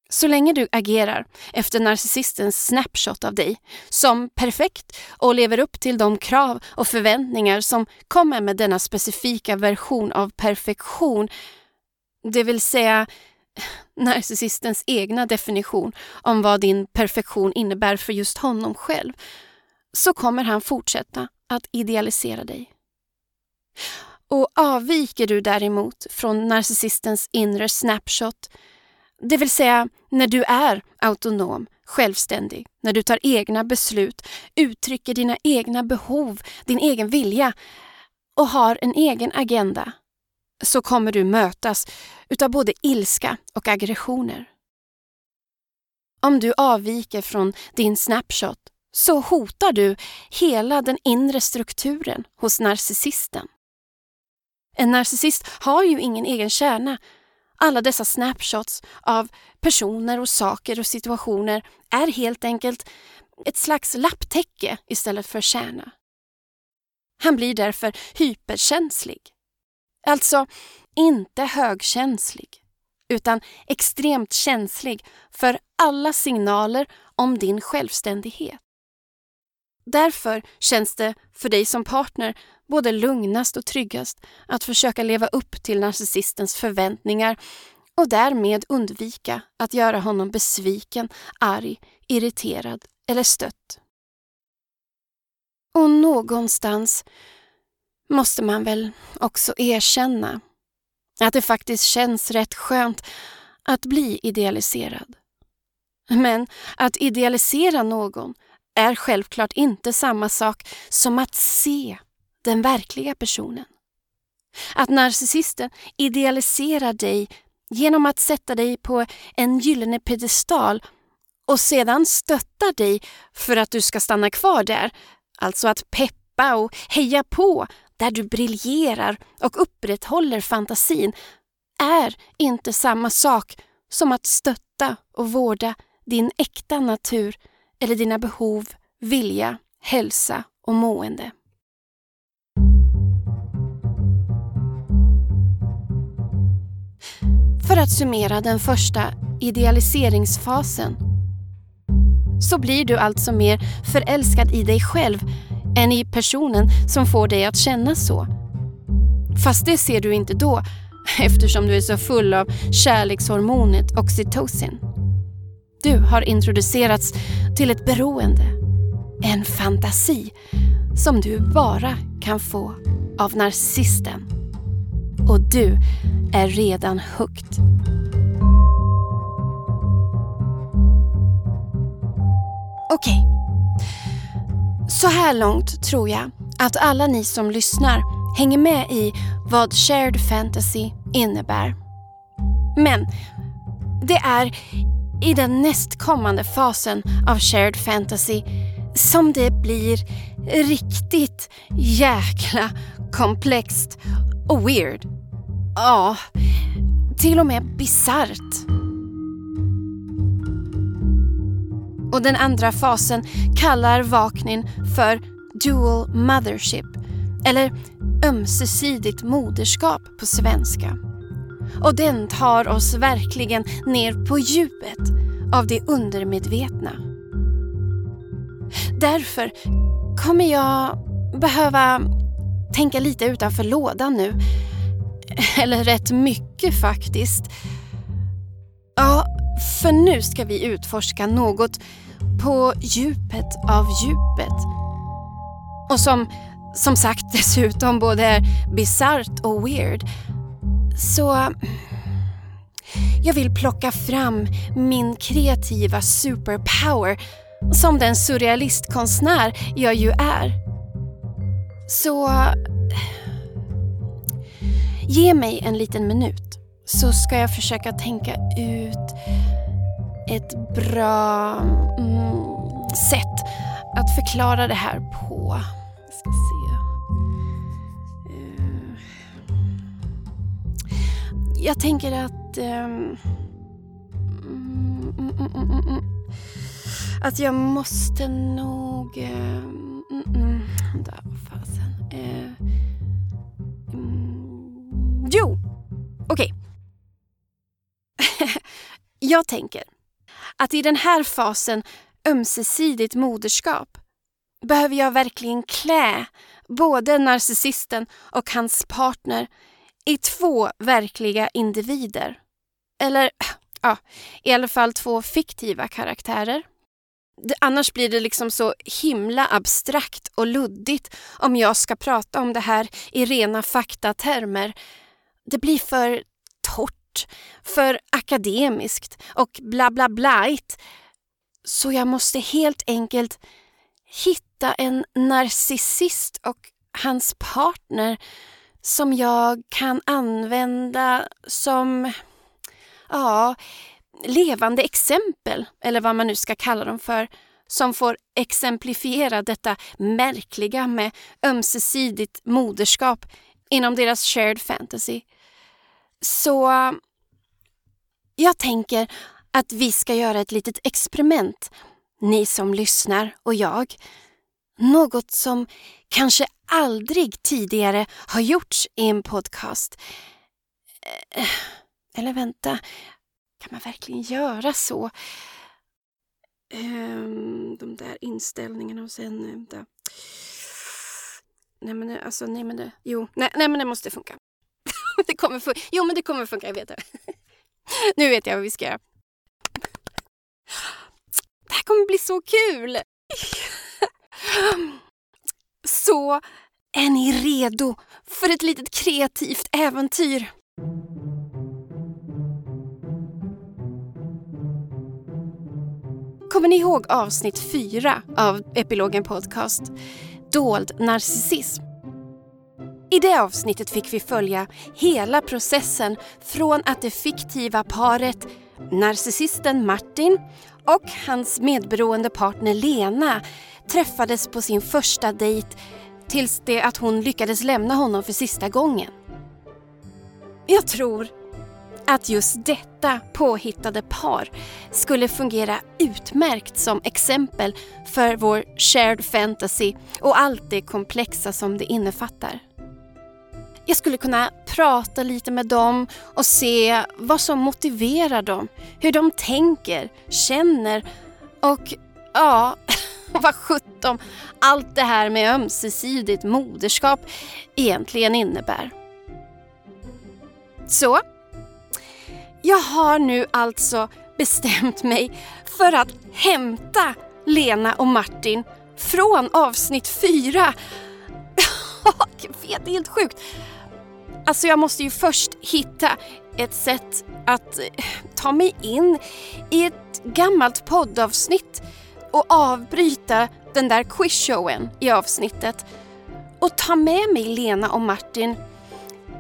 Så länge du agerar efter narcissistens snapshot av dig som perfekt och lever upp till de krav och förväntningar som kommer med denna specifika version av perfektion, det vill säga narcissistens egna definition om vad din perfektion innebär för just honom själv, så kommer han fortsätta att idealisera dig. Och avviker du däremot från narcissistens inre snapshot, det vill säga när du är autonom, självständig, när du tar egna beslut, uttrycker dina egna behov, din egen vilja och har en egen agenda, så kommer du mötas utav både ilska och aggressioner. Om du avviker från din snapshot så hotar du hela den inre strukturen hos narcissisten. En narcissist har ju ingen egen kärna. Alla dessa snapshots av personer och saker och situationer är helt enkelt ett slags lapptäcke istället för kärna. Han blir därför hyperkänslig. Alltså inte högkänslig, utan extremt känslig för alla signaler om din självständighet. Därför känns det för dig som partner både lugnast och tryggast att försöka leva upp till narcissistens förväntningar och därmed undvika att göra honom besviken, arg, irriterad eller stött. Och någonstans måste man väl också erkänna att det faktiskt känns rätt skönt att bli idealiserad. Men att idealisera någon är självklart inte samma sak som att se den verkliga personen. Att narcissisten idealiserar dig genom att sätta dig på en gyllene pedestal och sedan stöttar dig för att du ska stanna kvar där, alltså att peppa och heja på där du briljerar och upprätthåller fantasin är inte samma sak som att stötta och vårda din äkta natur eller dina behov, vilja, hälsa och mående. För att summera den första idealiseringsfasen så blir du alltså mer förälskad i dig själv än i personen som får dig att känna så. Fast det ser du inte då eftersom du är så full av kärlekshormonet oxytocin. Du har introducerats till ett beroende, en fantasi som du bara kan få av narcissisten. Och du är redan hooked. Okej. Okay. Så här långt tror jag att alla ni som lyssnar hänger med i vad shared fantasy innebär. Men det är i den nästkommande fasen av shared fantasy som det blir riktigt jäkla komplext och weird. Ja, till och med bisarrt. Och den andra fasen kallar Vaknin för dual mothership eller ömsesidigt moderskap på svenska. Och den tar oss verkligen ner på djupet av det undermedvetna. Därför kommer jag behöva tänka lite utanför lådan nu. Eller rätt mycket faktiskt. Ja, för nu ska vi utforska något på djupet av djupet. Och som, som sagt dessutom både är bisarrt och weird. Så jag vill plocka fram min kreativa superpower som den surrealistkonstnär jag ju är. Så ge mig en liten minut så ska jag försöka tänka ut ett bra mm, sätt att förklara det här på. Jag ska se. Jag tänker att... Um, att jag måste nog... Ehm, um, där, vad fasen. Uh, jo, okej. Okay. jag tänker att i den här fasen ömsesidigt moderskap behöver jag verkligen klä både narcissisten och hans partner i två verkliga individer. Eller ja, i alla fall två fiktiva karaktärer. Annars blir det liksom så himla abstrakt och luddigt om jag ska prata om det här i rena faktatermer. Det blir för torrt, för akademiskt och bla bla blait. Så jag måste helt enkelt hitta en narcissist och hans partner som jag kan använda som ja, levande exempel, eller vad man nu ska kalla dem för, som får exemplifiera detta märkliga med ömsesidigt moderskap inom deras shared fantasy. Så jag tänker att vi ska göra ett litet experiment, ni som lyssnar och jag. Något som kanske aldrig tidigare har gjorts i en podcast. Eh, eller vänta, kan man verkligen göra så? Ehm, de där inställningarna och sen... Eh, där. Nej men alltså, nej men det... Jo, nej, nej men det måste funka. det kommer funka. Jo men det kommer funka, jag vet det. nu vet jag vad vi ska göra. Det här kommer bli så kul! så är ni redo för ett litet kreativt äventyr? Kommer ni ihåg avsnitt fyra av Epilogen Podcast? Dold narcissism. I det avsnittet fick vi följa hela processen från att det fiktiva paret narcissisten Martin och hans medberoende partner Lena träffades på sin första dejt tills det att hon lyckades lämna honom för sista gången. Jag tror att just detta påhittade par skulle fungera utmärkt som exempel för vår shared fantasy och allt det komplexa som det innefattar. Jag skulle kunna prata lite med dem och se vad som motiverar dem, hur de tänker, känner och ja, vad sjutton allt det här med ömsesidigt moderskap egentligen innebär. Så, jag har nu alltså bestämt mig för att hämta Lena och Martin från avsnitt fyra. Jag vet, det är helt sjukt. Alltså jag måste ju först hitta ett sätt att eh, ta mig in i ett gammalt poddavsnitt och avbryta den där quizshowen i avsnittet och ta med mig Lena och Martin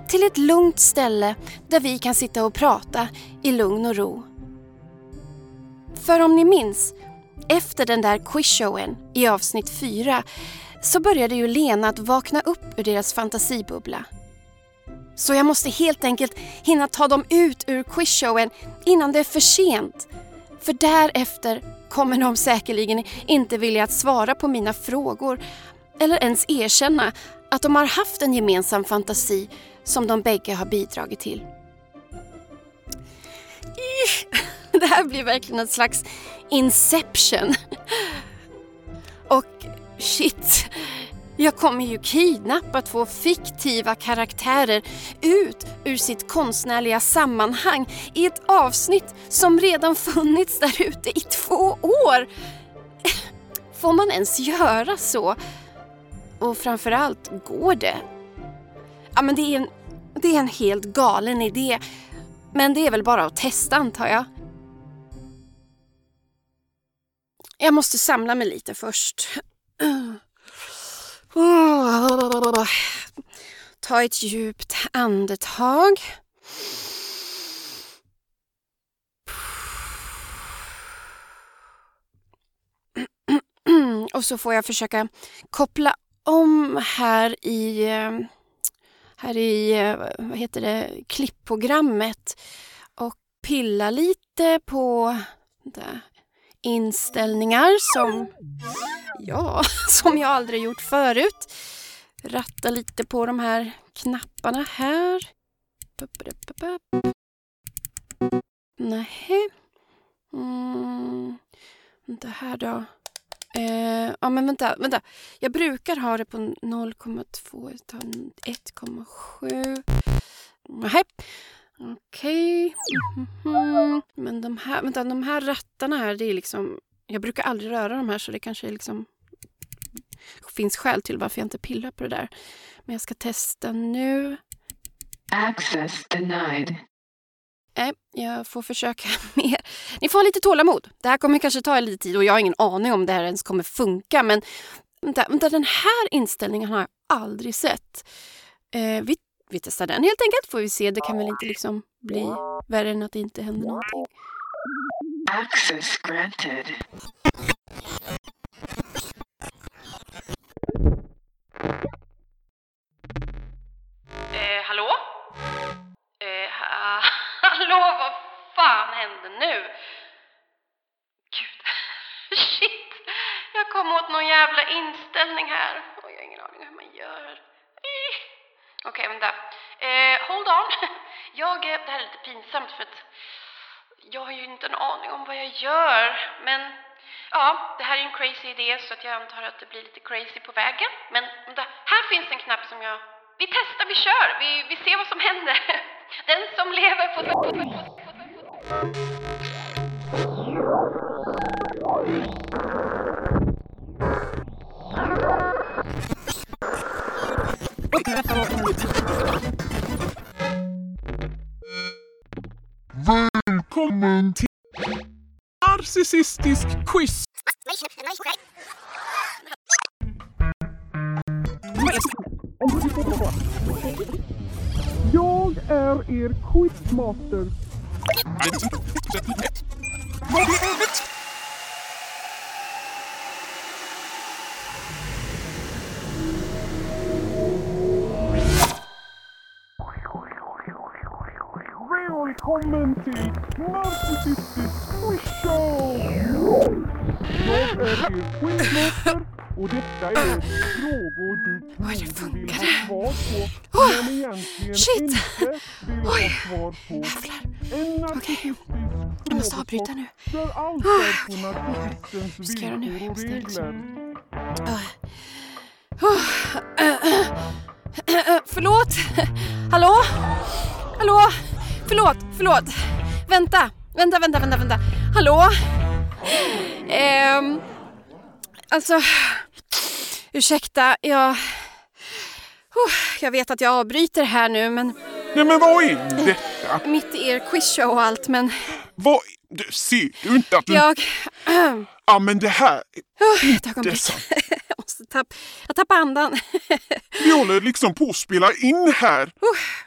till ett lugnt ställe där vi kan sitta och prata i lugn och ro. För om ni minns efter den där quizshowen i avsnitt 4 så började ju Lena att vakna upp ur deras fantasibubbla. Så jag måste helt enkelt hinna ta dem ut ur quizshowen innan det är för sent. För därefter kommer de säkerligen inte vilja att svara på mina frågor eller ens erkänna att de har haft en gemensam fantasi som de bägge har bidragit till. Det här blir verkligen ett slags inception. Och shit, jag kommer ju kidnappa två fiktiva karaktärer ut ur sitt konstnärliga sammanhang i ett avsnitt som redan funnits där ute i två år. Får man ens göra så? Och framförallt, går det? Ja, men det är en, det är en helt galen idé. Men det är väl bara att testa antar jag. Jag måste samla mig lite först. Ta ett djupt andetag. Och så får jag försöka koppla om här i, här i vad heter det, klippprogrammet och pilla lite på där, inställningar som, ja, som jag aldrig gjort förut. Ratta lite på de här knapparna här. Nej. Mm. Vänta här då. Eh, ja men vänta, vänta. Jag brukar ha det på 0,2, jag tar 1,7. Nej. Okej. Okay. Mm-hmm. Men de här, vänta, de här rattarna här, det är liksom... Jag brukar aldrig röra de här så det kanske liksom finns skäl till varför jag inte pillar på det där. Men jag ska testa nu. Access denied. Nej, jag får försöka mer. Ni får ha lite tålamod. Det här kommer kanske ta lite tid och jag har ingen aning om det här ens kommer funka. Men vänta, vänta den här inställningen har jag aldrig sett. Eh, vi vi testar den helt enkelt. Får vi se. Det kan väl inte liksom bli värre än att det inte händer någonting. Access granted. Eh, hallå? Eh, ha hallå, vad fan händer nu? Gud, shit! Jag kom åt någon jävla inställning här. Okej, okay, vänta. Eh, hold on. Jag, det här är lite pinsamt för att jag har ju inte en aning om vad jag gör. Men ja, det här är en crazy idé så att jag antar att det blir lite crazy på vägen. Men vänta, här finns en knapp som jag... Vi testar, vi kör, vi, vi ser vad som händer. Den som lever får... Välkommen till Narcissistisk quiz! Jag är er quizmaster. Till Narcissistisk Quizshow! Jag är er quizmaster och detta är frågor du tror du vill ha svar på men egentligen Shit. inte vill ha svar på. Jävlar. Okej. Jag måste avbryta nu. där allt är på nu? villkor och regler. Förlåt? Hallå? Hallå? Förlåt, förlåt. Vänta, vänta, vänta, vänta, vänta. Hallå? Ehm, alltså, ursäkta, jag... Oh, jag vet att jag avbryter här nu, men Nej men vad är detta? mitt i er quizshow och allt, men Vad, du, ser du inte att du... jag... Ja men det här, Oh, ett ögonblick. Jag måste tappa... Jag tappar andan. Vi håller liksom på att spela in här.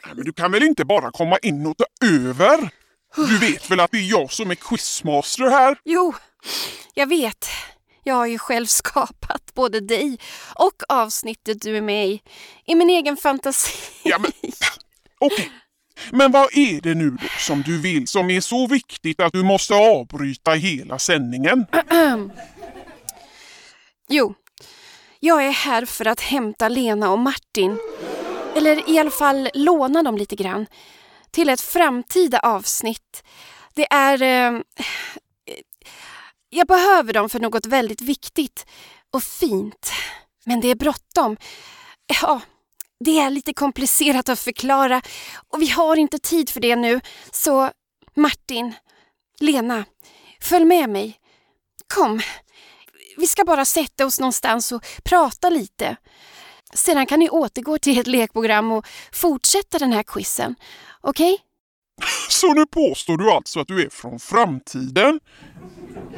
Nej, men du kan väl inte bara komma in och ta över? Du vet väl att det är jag som är quizmaster här? Jo, Jag vet. Jag har ju själv skapat både dig och avsnittet du är med i. I min egen fantasi. Ja, men okej. Men vad är det nu då som du vill som är så viktigt att du måste avbryta hela sändningen? Jo, jag är här för att hämta Lena och Martin. Eller i alla fall låna dem lite grann. Till ett framtida avsnitt. Det är... Eh, jag behöver dem för något väldigt viktigt och fint. Men det är bråttom. Ja, det är lite komplicerat att förklara och vi har inte tid för det nu. Så Martin, Lena, följ med mig. Kom, vi ska bara sätta oss någonstans och prata lite. Sedan kan ni återgå till ert lekprogram och fortsätta den här quizen. Okej? Okay? Så nu påstår du alltså att du är från framtiden?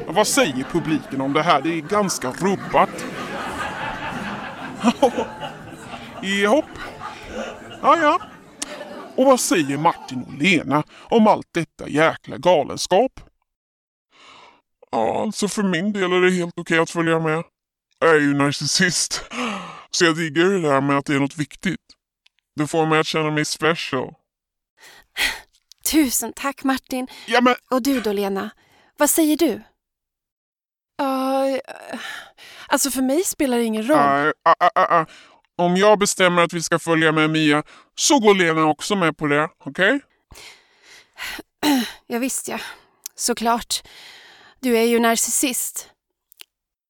Vad säger publiken om det här? Det är ganska rubbat. Jahopp. Ja, ja. Och vad säger Martin och Lena om allt detta jäkla galenskap? Ja, alltså för min del är det helt okej att följa med. Jag är ju narcissist. Så jag diggar det där med att det är något viktigt. Det får mig att känna mig special. Tusen tack Martin. Ja, men... Och du då Lena? Vad säger du? Uh, alltså för mig spelar det ingen roll. Uh, uh, Om jag bestämmer att vi ska följa med Mia så går Lena också med på det, okej? Okay? ja, visst ja. Såklart. Du är ju narcissist.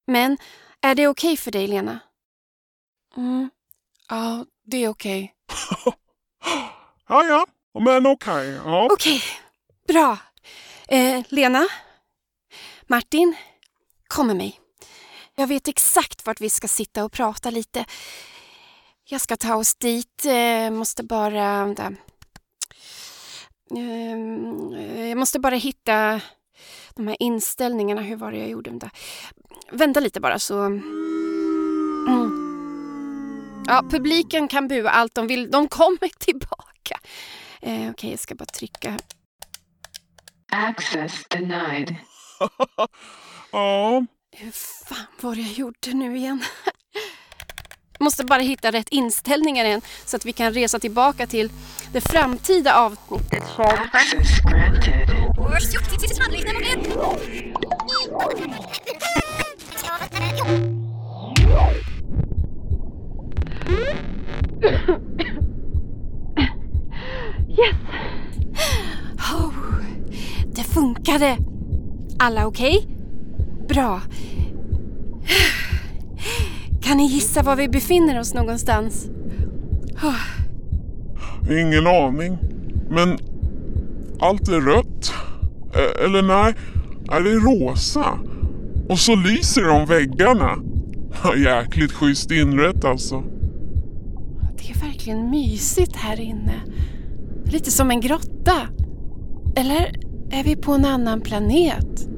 Men är det okej okay för dig, Lena? Mm. Ja, det är okej. Okay. ja, ja. Men okej. Okay. Ja. Okej, bra. Eh, Lena? Martin? Kom med mig. Jag vet exakt vart vi ska sitta och prata lite. Jag ska ta oss dit. Eh, måste bara... Där. Eh, jag måste bara hitta de här inställningarna. Hur var det jag gjorde? Där. Vänta lite bara så... Mm. Ja, publiken kan bua allt de vill. De kommer tillbaka. Eh, Okej, okay, jag ska bara trycka. Access denied. ja. Hur fan var det jag gjorde nu igen? Måste bara hitta rätt inställningar igen så att vi kan resa tillbaka till det framtida avsnittet. Access granted. Yes! Oh, det funkade! Alla okej? Okay? Bra. Kan ni gissa var vi befinner oss någonstans? Oh. Ingen aning. Men allt är rött. Eller nej, är det rosa? Och så lyser de väggarna. Jäkligt schysst inrätt alltså. Det är verkligen mysigt här inne. Lite som en grotta. Eller är vi på en annan planet?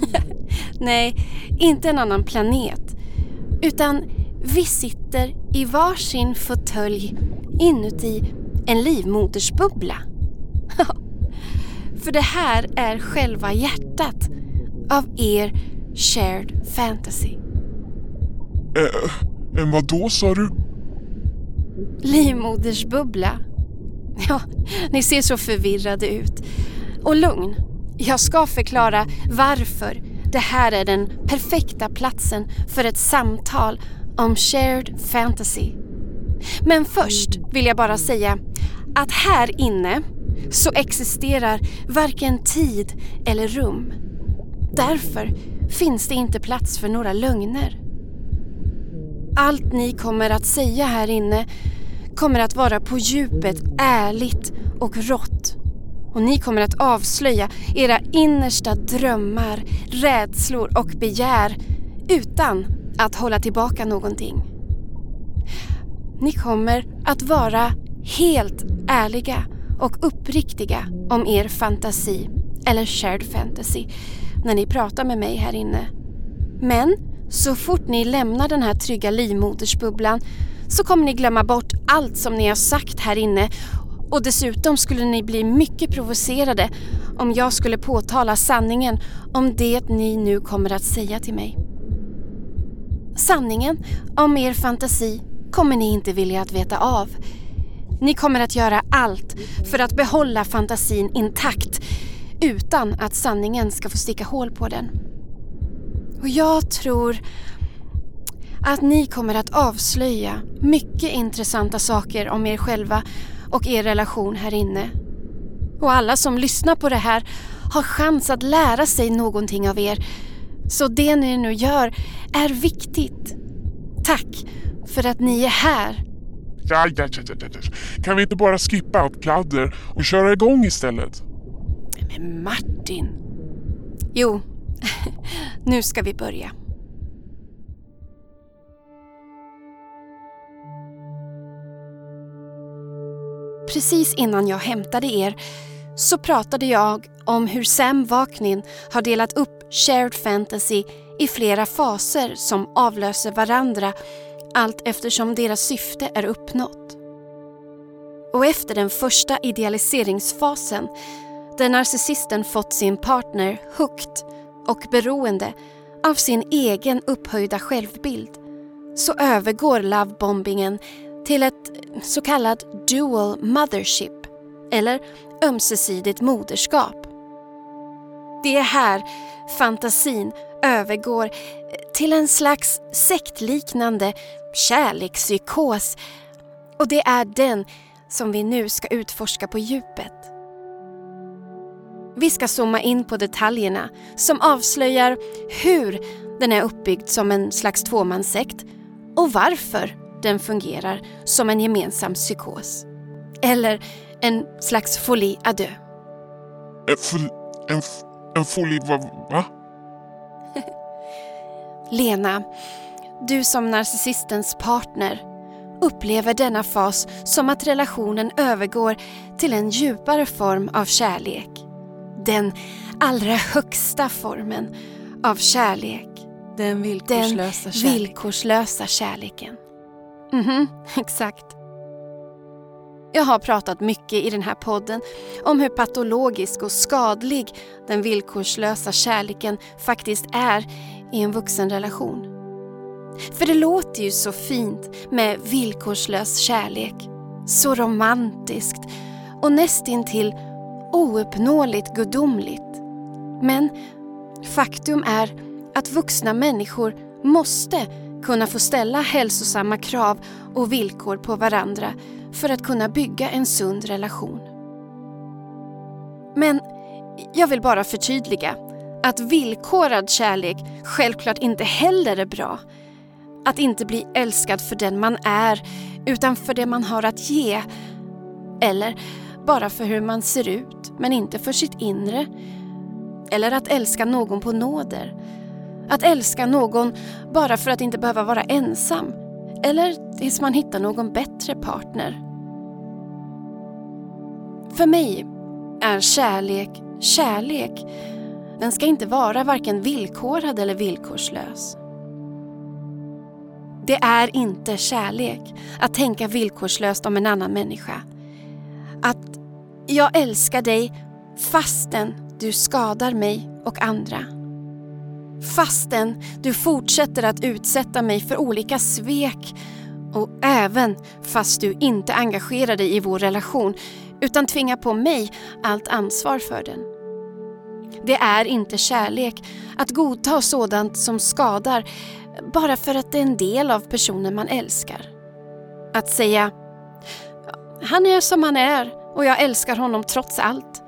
Nej, inte en annan planet. Utan vi sitter i varsin fåtölj inuti en livmodersbubbla. För det här är själva hjärtat av er shared fantasy. Äh, en vad då sa du? Livmodersbubbla. Ja, ni ser så förvirrade ut. Och lugn. Jag ska förklara varför det här är den perfekta platsen för ett samtal om shared fantasy. Men först vill jag bara säga att här inne så existerar varken tid eller rum. Därför finns det inte plats för några lögner. Allt ni kommer att säga här inne kommer att vara på djupet ärligt och rått. Och ni kommer att avslöja era innersta drömmar, rädslor och begär utan att hålla tillbaka någonting. Ni kommer att vara helt ärliga och uppriktiga om er fantasi eller shared fantasy när ni pratar med mig här inne. Men så fort ni lämnar den här trygga livmodersbubblan så kommer ni glömma bort allt som ni har sagt här inne och dessutom skulle ni bli mycket provocerade om jag skulle påtala sanningen om det ni nu kommer att säga till mig. Sanningen om er fantasi kommer ni inte vilja att veta av. Ni kommer att göra allt för att behålla fantasin intakt utan att sanningen ska få sticka hål på den. Och jag tror att ni kommer att avslöja mycket intressanta saker om er själva och er relation här inne. Och alla som lyssnar på det här har chans att lära sig någonting av er. Så det ni nu gör är viktigt. Tack för att ni är här. Ja, ja, ja, ja, ja. Kan vi inte bara skippa allt pladder och köra igång istället? Men Martin. Jo, nu ska vi börja. Precis innan jag hämtade er så pratade jag om hur Sam Vaknin har delat upp shared fantasy i flera faser som avlöser varandra allt eftersom deras syfte är uppnått. Och efter den första idealiseringsfasen där narcissisten fått sin partner hooked och beroende av sin egen upphöjda självbild så övergår lovebombingen till ett så kallat dual mothership eller ömsesidigt moderskap. Det är här fantasin övergår till en slags sektliknande kärlekspsykos och det är den som vi nu ska utforska på djupet. Vi ska zooma in på detaljerna som avslöjar hur den är uppbyggd som en slags tvåmanssekt och varför den fungerar som en gemensam psykos. Eller en slags folie à deux. En, fol, en, en folie... Va? va? Lena, du som narcissistens partner upplever denna fas som att relationen övergår till en djupare form av kärlek. Den allra högsta formen av kärlek. Den Den villkorslösa kärleken. villkorslösa kärleken. Mhm, exakt. Jag har pratat mycket i den här podden om hur patologisk och skadlig den villkorslösa kärleken faktiskt är i en vuxenrelation. För det låter ju så fint med villkorslös kärlek. Så romantiskt och nästintill ouppnåeligt gudomligt. Men faktum är att vuxna människor måste kunna få ställa hälsosamma krav och villkor på varandra för att kunna bygga en sund relation. Men jag vill bara förtydliga att villkorad kärlek självklart inte heller är bra. Att inte bli älskad för den man är utan för det man har att ge. Eller bara för hur man ser ut men inte för sitt inre. Eller att älska någon på nåder. Att älska någon bara för att inte behöva vara ensam. Eller tills man hittar någon bättre partner. För mig är kärlek kärlek. Den ska inte vara varken villkorad eller villkorslös. Det är inte kärlek att tänka villkorslöst om en annan människa. Att jag älskar dig fastän du skadar mig och andra. Fastän du fortsätter att utsätta mig för olika svek och även fast du inte engagerar dig i vår relation utan tvingar på mig allt ansvar för den. Det är inte kärlek att godta sådant som skadar bara för att det är en del av personen man älskar. Att säga han är som han är och jag älskar honom trots allt.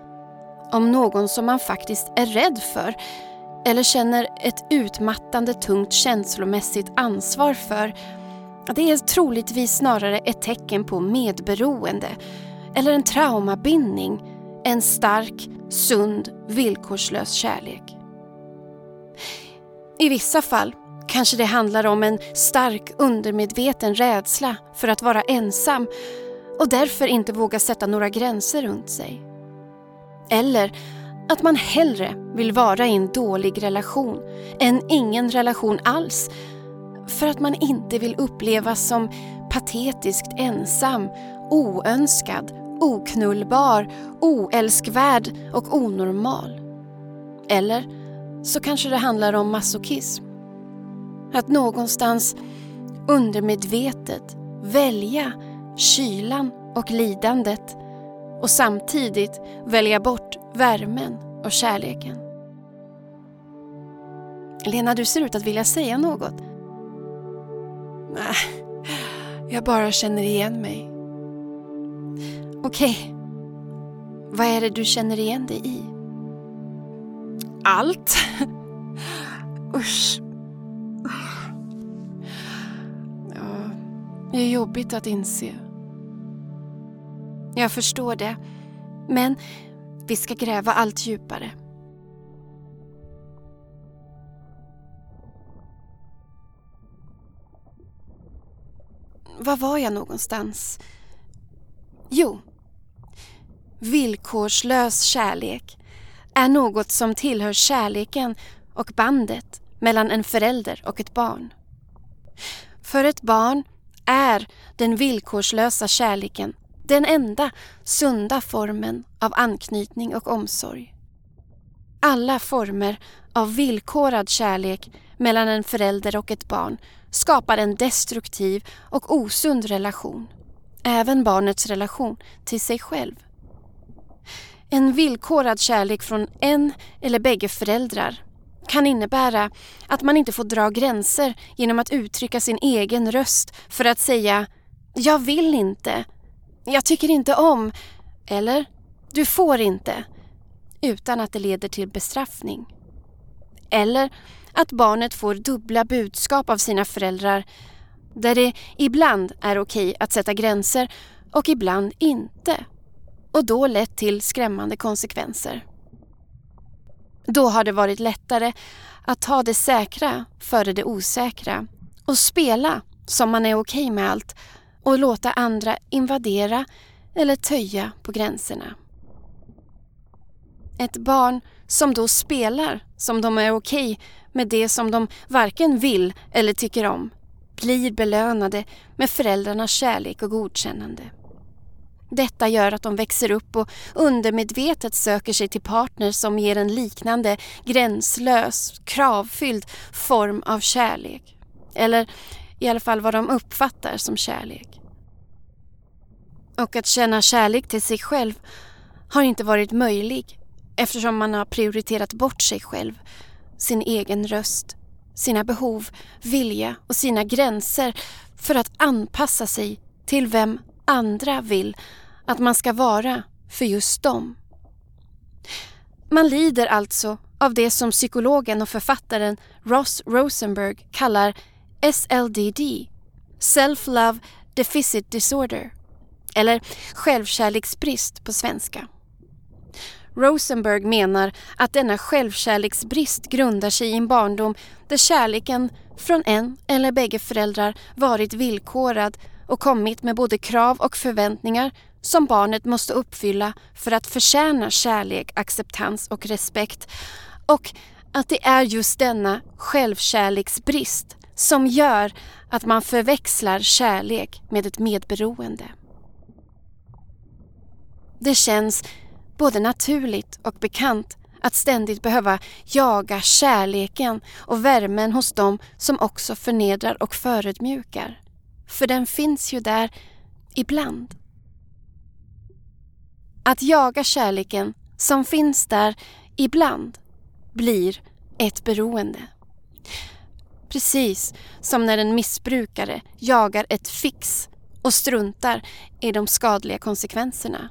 Om någon som man faktiskt är rädd för eller känner ett utmattande tungt känslomässigt ansvar för. Det är troligtvis snarare ett tecken på medberoende eller en traumabindning än stark, sund, villkorslös kärlek. I vissa fall kanske det handlar om en stark undermedveten rädsla för att vara ensam och därför inte vågar sätta några gränser runt sig. Eller att man hellre vill vara i en dålig relation än ingen relation alls för att man inte vill upplevas som patetiskt ensam, oönskad, oknullbar, oälskvärd och onormal. Eller så kanske det handlar om masochism. Att någonstans undermedvetet välja kylan och lidandet och samtidigt välja bort värmen och kärleken. Lena, du ser ut att vilja säga något. Nej, jag bara känner igen mig. Okej. Vad är det du känner igen dig i? Allt. Usch. Ja, det är jobbigt att inse. Mm. Jag förstår det. Men vi ska gräva allt djupare. Var var jag någonstans? Jo. Villkorslös kärlek är något som tillhör kärleken och bandet mellan en förälder och ett barn. För ett barn är den villkorslösa kärleken den enda sunda formen av anknytning och omsorg. Alla former av villkorad kärlek mellan en förälder och ett barn skapar en destruktiv och osund relation. Även barnets relation till sig själv. En villkorad kärlek från en eller bägge föräldrar kan innebära att man inte får dra gränser genom att uttrycka sin egen röst för att säga ”jag vill inte” Jag tycker inte om, eller du får inte, utan att det leder till bestraffning. Eller att barnet får dubbla budskap av sina föräldrar där det ibland är okej att sätta gränser och ibland inte. Och då lett till skrämmande konsekvenser. Då har det varit lättare att ta det säkra före det osäkra och spela som man är okej med allt och låta andra invadera eller töja på gränserna. Ett barn som då spelar som de är okej med det som de varken vill eller tycker om blir belönade med föräldrarnas kärlek och godkännande. Detta gör att de växer upp och undermedvetet söker sig till partner som ger en liknande gränslös, kravfylld form av kärlek. Eller i alla fall vad de uppfattar som kärlek. Och att känna kärlek till sig själv har inte varit möjlig eftersom man har prioriterat bort sig själv, sin egen röst, sina behov, vilja och sina gränser för att anpassa sig till vem andra vill att man ska vara för just dem. Man lider alltså av det som psykologen och författaren Ross Rosenberg kallar SLDD, Self-Love Deficit Disorder, eller självkärleksbrist på svenska. Rosenberg menar att denna självkärleksbrist grundar sig i en barndom där kärleken från en eller bägge föräldrar varit villkorad och kommit med både krav och förväntningar som barnet måste uppfylla för att förtjäna kärlek, acceptans och respekt. Och att det är just denna självkärleksbrist som gör att man förväxlar kärlek med ett medberoende. Det känns både naturligt och bekant att ständigt behöva jaga kärleken och värmen hos dem som också förnedrar och förödmjukar. För den finns ju där ibland. Att jaga kärleken som finns där ibland blir ett beroende. Precis som när en missbrukare jagar ett fix och struntar i de skadliga konsekvenserna.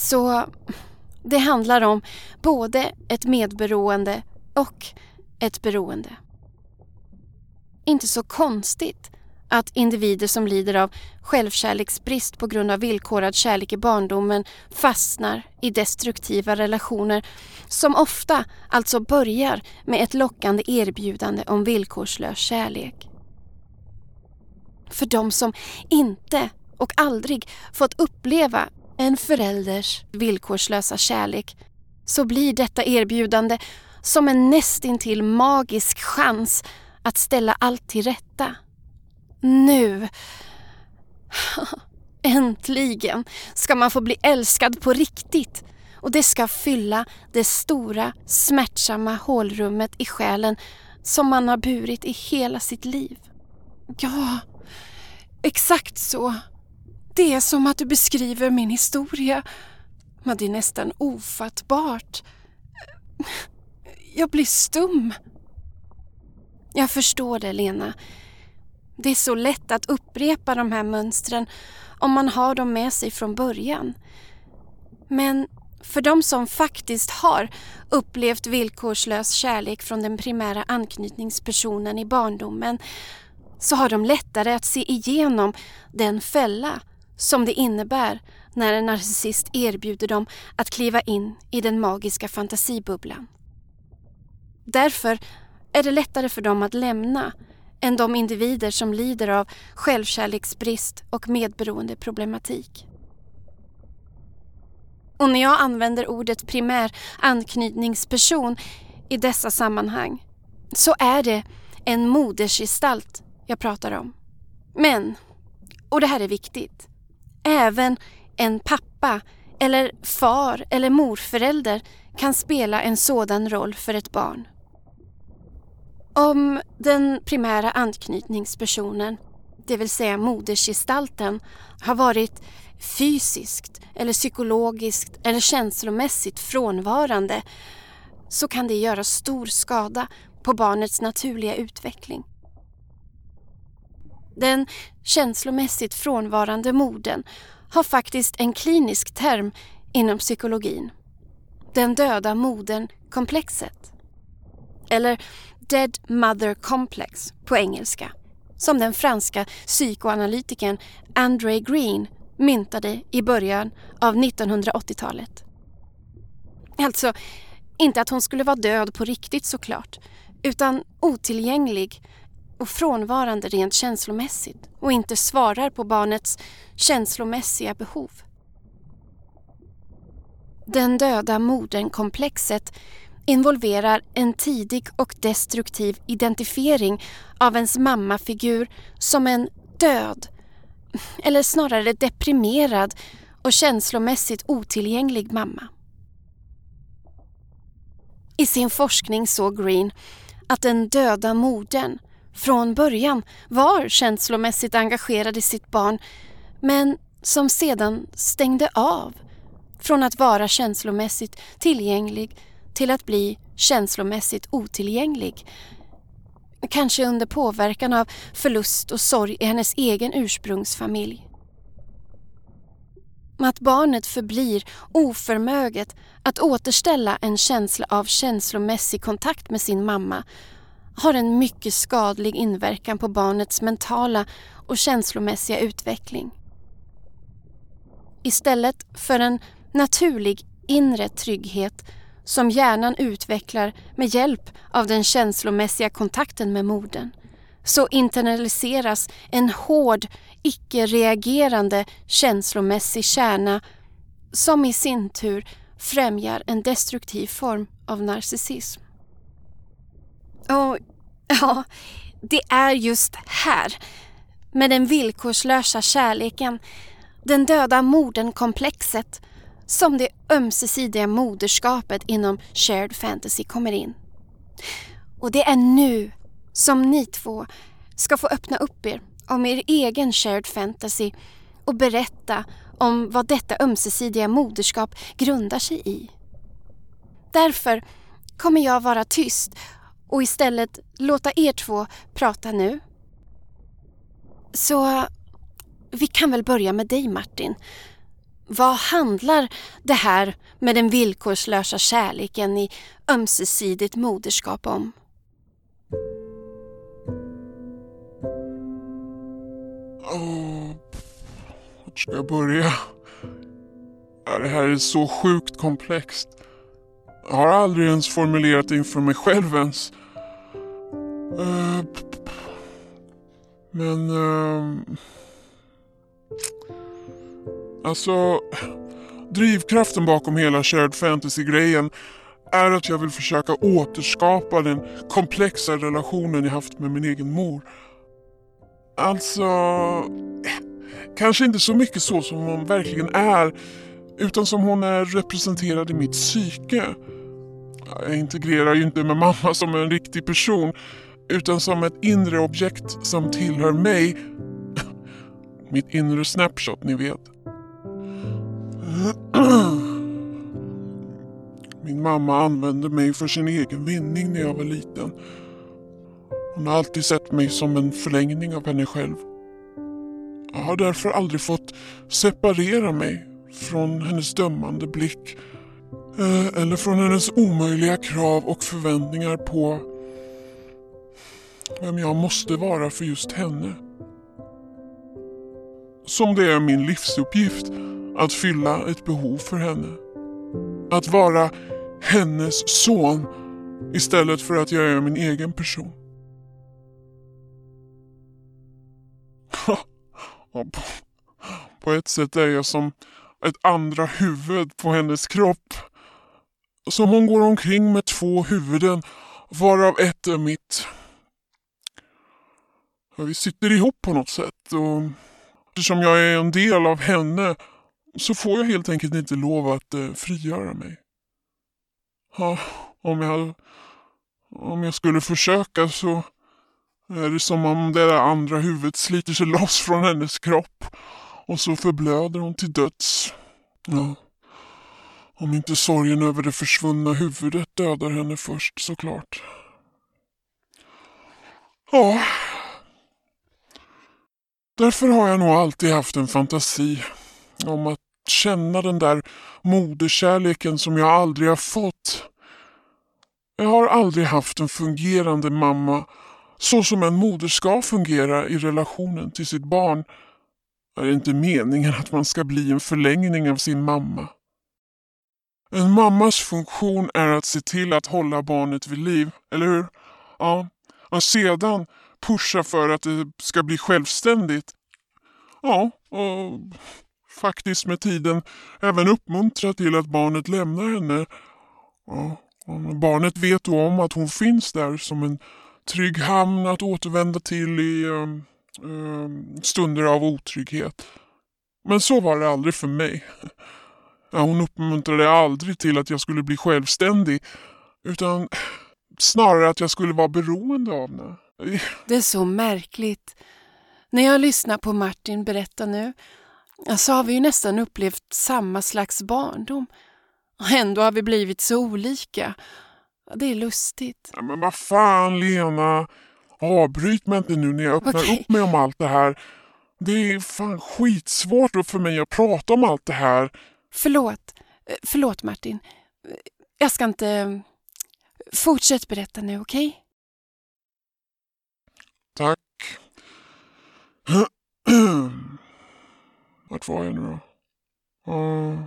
Så det handlar om både ett medberoende och ett beroende. Inte så konstigt att individer som lider av självkärleksbrist på grund av villkorad kärlek i barndomen fastnar i destruktiva relationer som ofta alltså börjar med ett lockande erbjudande om villkorslös kärlek. För de som inte och aldrig fått uppleva en förälders villkorslösa kärlek så blir detta erbjudande som en nästintill magisk chans att ställa allt till rätta. Nu! Äntligen ska man få bli älskad på riktigt och det ska fylla det stora smärtsamma hålrummet i själen som man har burit i hela sitt liv. Ja, exakt så. Det är som att du beskriver min historia. Men det är nästan ofattbart. Jag blir stum. Jag förstår det, Lena. Det är så lätt att upprepa de här mönstren om man har dem med sig från början. Men för de som faktiskt har upplevt villkorslös kärlek från den primära anknytningspersonen i barndomen så har de lättare att se igenom den fälla som det innebär när en narcissist erbjuder dem att kliva in i den magiska fantasibubblan. Därför är det lättare för dem att lämna än de individer som lider av självkärleksbrist och medberoendeproblematik. Och när jag använder ordet primär anknytningsperson i dessa sammanhang så är det en modersgestalt jag pratar om. Men, och det här är viktigt, även en pappa eller far eller morförälder kan spela en sådan roll för ett barn. Om den primära anknytningspersonen, det vill säga modersgestalten, har varit fysiskt eller psykologiskt eller känslomässigt frånvarande så kan det göra stor skada på barnets naturliga utveckling. Den känslomässigt frånvarande modern har faktiskt en klinisk term inom psykologin. Den döda modern-komplexet. Eller Dead Mother Complex på engelska. Som den franska psykoanalytikern André Green myntade i början av 1980-talet. Alltså, inte att hon skulle vara död på riktigt såklart, utan otillgänglig och frånvarande rent känslomässigt och inte svarar på barnets känslomässiga behov. Den döda modern-komplexet involverar en tidig och destruktiv identifiering av ens mammafigur som en död, eller snarare deprimerad och känslomässigt otillgänglig mamma. I sin forskning såg Green att den döda modern från början var känslomässigt engagerad i sitt barn men som sedan stängde av från att vara känslomässigt tillgänglig till att bli känslomässigt otillgänglig. Kanske under påverkan av förlust och sorg i hennes egen ursprungsfamilj. Att barnet förblir oförmöget att återställa en känsla av känslomässig kontakt med sin mamma har en mycket skadlig inverkan på barnets mentala och känslomässiga utveckling. Istället för en naturlig inre trygghet som hjärnan utvecklar med hjälp av den känslomässiga kontakten med modern så internaliseras en hård, icke-reagerande känslomässig kärna som i sin tur främjar en destruktiv form av narcissism. Och ja, det är just här, med den villkorslösa kärleken, den döda modern-komplexet, som det ömsesidiga moderskapet inom shared fantasy kommer in. Och det är nu som ni två ska få öppna upp er om er egen shared fantasy och berätta om vad detta ömsesidiga moderskap grundar sig i. Därför kommer jag vara tyst och istället låta er två prata nu. Så vi kan väl börja med dig Martin. Vad handlar det här med den villkorslösa kärleken i ömsesidigt moderskap om? Oh, vart ska jag börja? Det här är så sjukt komplext. Jag har aldrig ens formulerat det inför mig själv ens. Eh, men... Eh, alltså... Drivkraften bakom hela shared fantasy-grejen är att jag vill försöka återskapa den komplexa relationen jag haft med min egen mor. Alltså... kanske inte så mycket så som hon verkligen är, utan som hon är representerad i mitt psyke. Jag integrerar ju inte med mamma som en riktig person, utan som ett inre objekt som tillhör mig. Mitt inre snapshot, ni vet. Min mamma använde mig för sin egen vinning när jag var liten. Hon har alltid sett mig som en förlängning av henne själv. Jag har därför aldrig fått separera mig från hennes dömande blick eh, eller från hennes omöjliga krav och förväntningar på vem jag måste vara för just henne. Som det är min livsuppgift att fylla ett behov för henne. Att vara hennes son istället för att jag är min egen person. på, ett sätt är jag som ett andra huvud på hennes kropp. Som hon går omkring med två huvuden, varav ett är mitt. Vi sitter ihop på något sätt och eftersom jag är en del av henne så får jag helt enkelt inte lov att eh, frigöra mig. Ja, om, jag, om jag skulle försöka så är det som om det där andra huvudet sliter sig loss från hennes kropp och så förblöder hon till döds. Ja. Om inte sorgen över det försvunna huvudet dödar henne först såklart. Ja. Därför har jag nog alltid haft en fantasi om att känna den där moderkärleken som jag aldrig har fått. Jag har aldrig haft en fungerande mamma så som en moder ska fungera i relationen till sitt barn. Det Är inte meningen att man ska bli en förlängning av sin mamma? En mammas funktion är att se till att hålla barnet vid liv, eller hur? Ja, och sedan pusha för att det ska bli självständigt. Ja, och faktiskt med tiden även uppmuntra till att barnet lämnar henne. Ja, barnet vet då om att hon finns där som en trygg hamn att återvända till i um, um, stunder av otrygghet. Men så var det aldrig för mig. Ja, hon uppmuntrade aldrig till att jag skulle bli självständig utan snarare att jag skulle vara beroende av henne. Det är så märkligt. När jag lyssnar på Martin berätta nu så har vi ju nästan upplevt samma slags barndom. Och ändå har vi blivit så olika. Det är lustigt. Ja, men vad fan Lena. Avbryt mig inte nu när jag öppnar Okej. upp mig om allt det här. Det är fan skitsvårt för mig att prata om allt det här. Förlåt. Eh, Förlåt Martin. Jag ska inte... Fortsätt berätta nu, okej? Tack. Vart var jag nu då? Uh,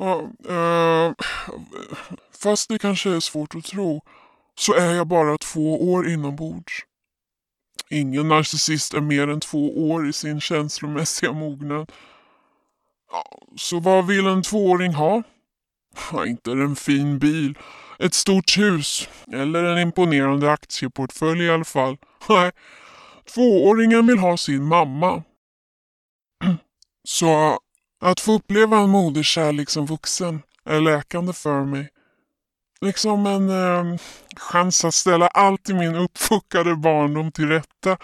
uh, uh, fast det kanske är svårt att tro så är jag bara två år inombords. Ingen narcissist är mer än två år i sin känslomässiga mognad. Så vad vill en tvååring ha? Inte en fin bil, ett stort hus eller en imponerande aktieportfölj i alla fall. Nej, tvååringen vill ha sin mamma. Så att få uppleva en moderskärlek som vuxen är läkande för mig. Liksom en eh, chans att ställa allt i min uppfuckade barndom till rätta.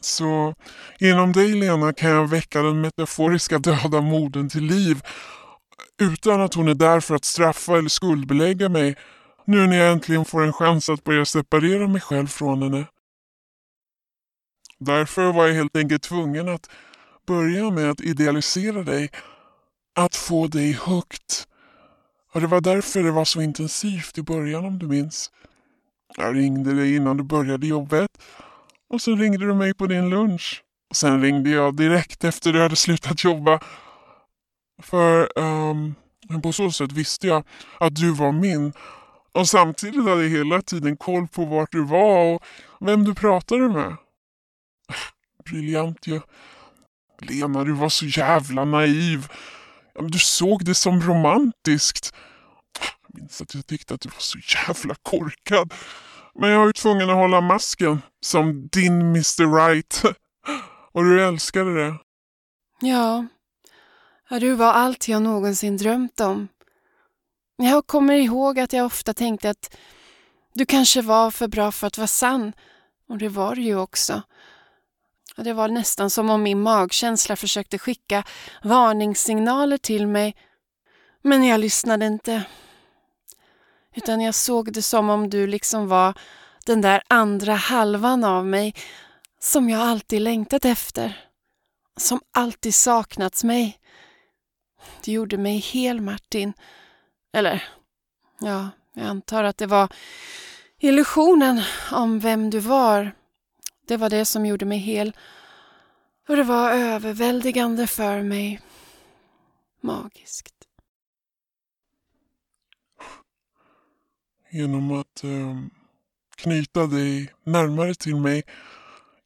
Så genom dig Lena kan jag väcka den metaforiska döda modern till liv utan att hon är där för att straffa eller skuldbelägga mig nu när jag äntligen får en chans att börja separera mig själv från henne. Därför var jag helt enkelt tvungen att börja med att idealisera dig, att få dig högt. Och det var därför det var så intensivt i början om du minns. Jag ringde dig innan du började jobbet och så ringde du mig på din lunch. Och sen ringde jag direkt efter du hade slutat jobba. För um, på så sätt visste jag att du var min. Och samtidigt hade jag hela tiden koll på vart du var och vem du pratade med. Briljant ju. Lena, du var så jävla naiv. Du såg det som romantiskt. Jag minns att jag tyckte att du var så jävla korkad. Men jag var ju tvungen att hålla masken som din Mr Right. Och du älskade det. Ja, ja, du var allt jag någonsin drömt om. Jag kommer ihåg att jag ofta tänkte att du kanske var för bra för att vara sann. Och det var du ju också. Och det var nästan som om min magkänsla försökte skicka varningssignaler till mig. Men jag lyssnade inte. Utan jag såg det som om du liksom var den där andra halvan av mig som jag alltid längtat efter. Som alltid saknats mig. Du gjorde mig hel, Martin. Eller, ja, jag antar att det var illusionen om vem du var. Det var det som gjorde mig hel. Och det var överväldigande för mig. Magiskt. Genom att eh, knyta dig närmare till mig.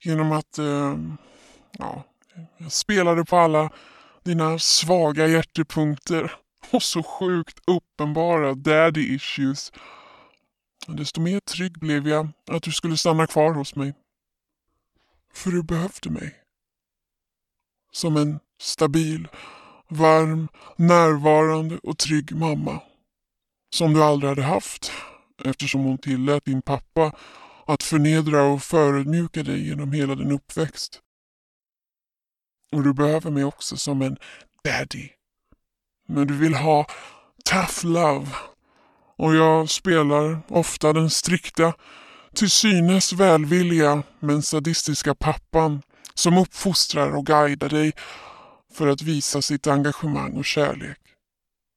Genom att eh, ja, jag spelade på alla dina svaga hjärtepunkter och så sjukt uppenbara daddy issues. Desto mer trygg blev jag att du skulle stanna kvar hos mig. För du behövde mig. Som en stabil, varm, närvarande och trygg mamma. Som du aldrig hade haft eftersom hon tillät din pappa att förnedra och förödmjuka dig genom hela din uppväxt. Och du behöver mig också som en daddy. Men du vill ha tough love. Och jag spelar ofta den strikta, till synes välvilliga men sadistiska pappan som uppfostrar och guidar dig för att visa sitt engagemang och kärlek.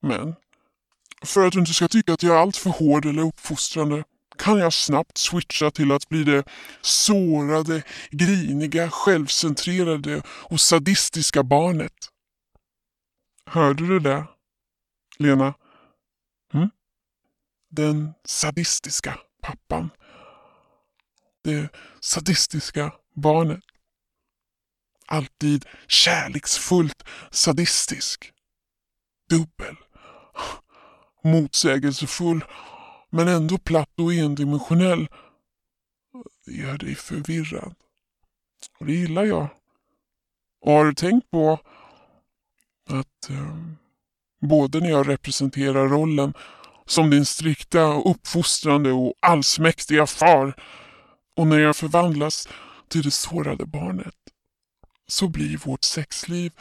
Men för att du inte ska tycka att jag är alltför hård eller uppfostrande kan jag snabbt switcha till att bli det sårade, griniga, självcentrerade och sadistiska barnet. Hörde du det, Lena? Mm? Den sadistiska pappan. Det sadistiska barnet. Alltid kärleksfullt sadistisk. Dubbel. Motsägelsefull men ändå platt och endimensionell. Det gör dig förvirrad. Och det gillar jag. Och har du tänkt på att eh, både när jag representerar rollen som din strikta, uppfostrande och allsmäktiga far och när jag förvandlas till det sårade barnet så blir vårt sexliv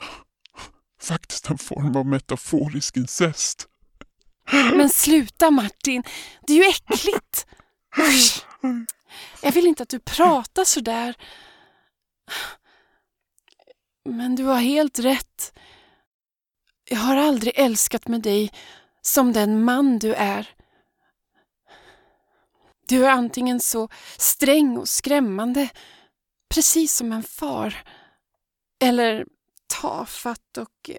faktiskt en form av metaforisk incest. Men sluta Martin, det är ju äckligt. Jag vill inte att du pratar så där. Men du har helt rätt. Jag har aldrig älskat med dig som den man du är. Du är antingen så sträng och skrämmande, precis som en far, eller tafatt och...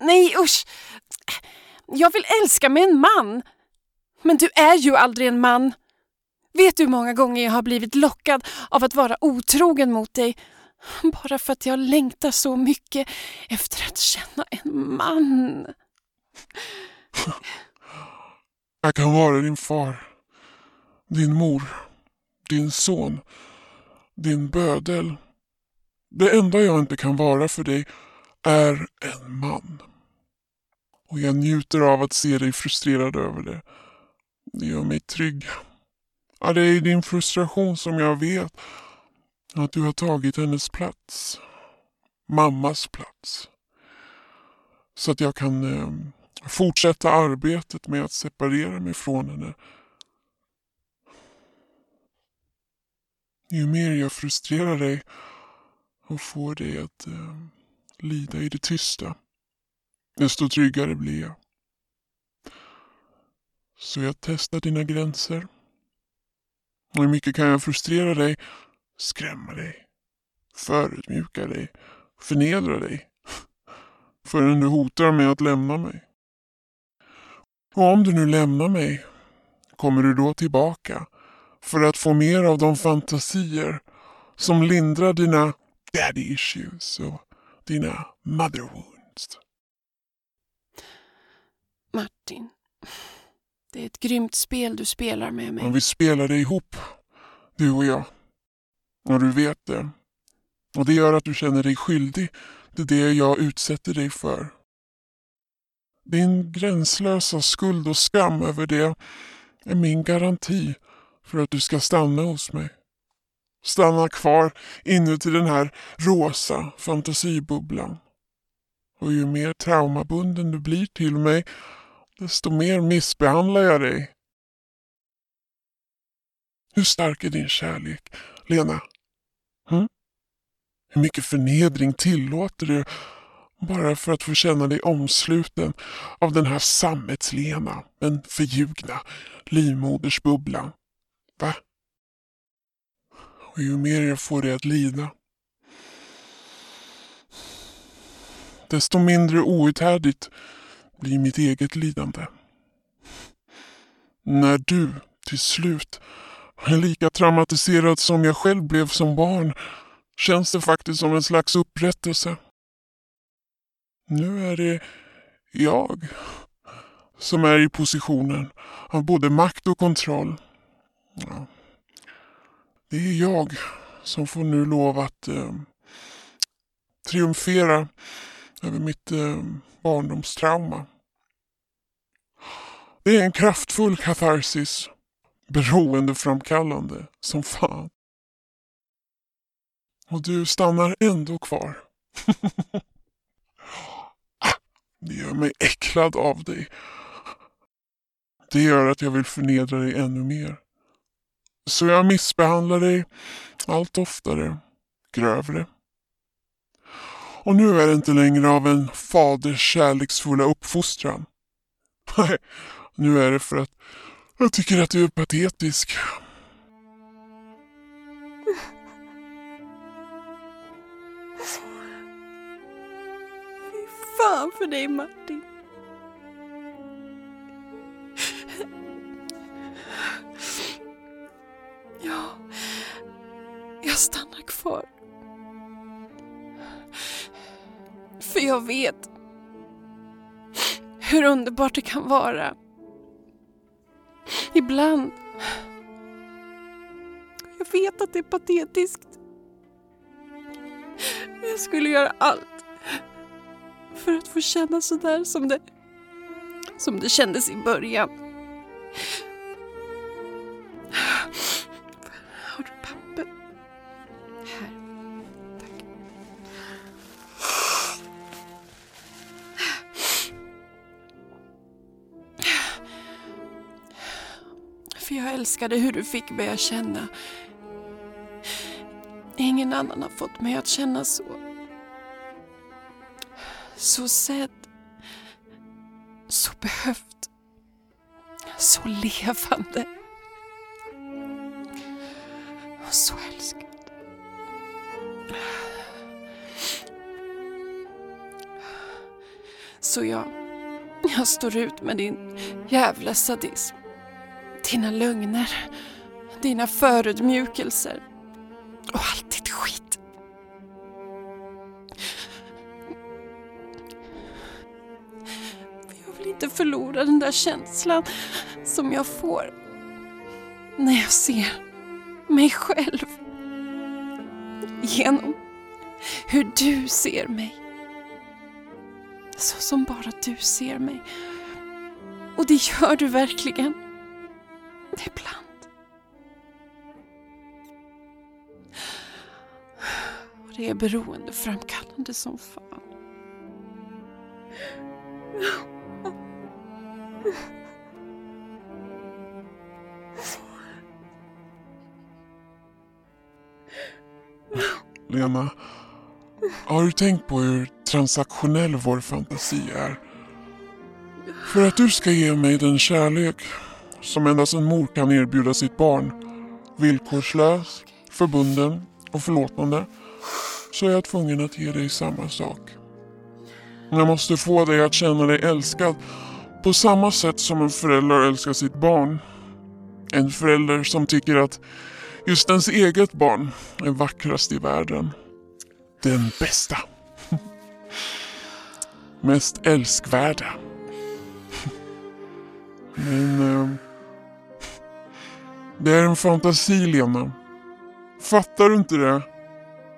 Nej usch! Jag vill älska med en man. Men du är ju aldrig en man. Vet du hur många gånger jag har blivit lockad av att vara otrogen mot dig bara för att jag längtar så mycket efter att känna en man. Jag kan vara din far, din mor, din son, din bödel. Det enda jag inte kan vara för dig är en man. Och jag njuter av att se dig frustrerad över det. Det gör mig trygg. Ja, det är i din frustration som jag vet att du har tagit hennes plats. Mammas plats. Så att jag kan eh, fortsätta arbetet med att separera mig från henne. Ju mer jag frustrerar dig och får dig att eh, lida i det tysta, desto tryggare blir jag. Så jag testar dina gränser. Och hur mycket kan jag frustrera dig, skrämma dig, förödmjuka dig, förnedra dig förrän du hotar med att lämna mig. Och om du nu lämnar mig, kommer du då tillbaka för att få mer av de fantasier som lindrar dina daddy issues och dina mother wounds? Martin, det är ett grymt spel du spelar med mig. Men vi spelade ihop, du och jag. Och du vet det. Och det gör att du känner dig skyldig till det jag utsätter dig för. Din gränslösa skuld och skam över det är min garanti för att du ska stanna hos mig. Stanna kvar inuti den här rosa fantasibubblan. Och ju mer traumabunden du blir till mig, desto mer missbehandlar jag dig. Hur stark är din kärlek, Lena? Hm? Hur mycket förnedring tillåter du bara för att få känna dig omsluten av den här sammetslena men förljugna livmodersbubblan? Va? Och ju mer jag får dig att lida, desto mindre outhärdligt blir mitt eget lidande. När du till slut är lika traumatiserad som jag själv blev som barn känns det faktiskt som en slags upprättelse. Nu är det jag som är i positionen av både makt och kontroll. Ja. Det är jag som får nu lov att eh, triumfera över mitt eh, barndomstrauma. Det är en kraftfull katarsis. Beroendeframkallande som fan. Och du stannar ändå kvar. Ah, det gör mig äcklad av dig. Det gör att jag vill förnedra dig ännu mer. Så jag missbehandlar dig allt oftare, grövre. Och nu är det inte längre av en faders kärleksfulla uppfostran. Nej, nu är det för att jag tycker att du är patetisk. Fy fan för dig Martin. Ja, jag stannar kvar. För jag vet hur underbart det kan vara. Ibland. Jag vet att det är patetiskt. Men jag skulle göra allt för att få känna sådär som det, som det kändes i början. Älskade hur du fick mig att känna. Ingen annan har fått mig att känna så. Så sedd. Så behövd. Så levande. Och så älskad. Så jag, jag står ut med din jävla sadism. Dina lögner. Dina förödmjukelser. Och allt ditt skit. Jag vill inte förlora den där känslan som jag får när jag ser mig själv. Genom hur du ser mig. Så som bara du ser mig. Och det gör du verkligen. Ibland. Och det är beroendeframkallande som fan. Lena, har du tänkt på hur transaktionell vår fantasi är? För att du ska ge mig den kärlek som endast en mor kan erbjuda sitt barn, villkorslös, förbunden och förlåtande, så är jag tvungen att ge dig samma sak. Jag måste få dig att känna dig älskad på samma sätt som en förälder älskar sitt barn. En förälder som tycker att just ens eget barn är vackrast i världen. Den bästa. Mest älskvärda. Men... Eh, det är en fantasi, Lena. Fattar du inte det?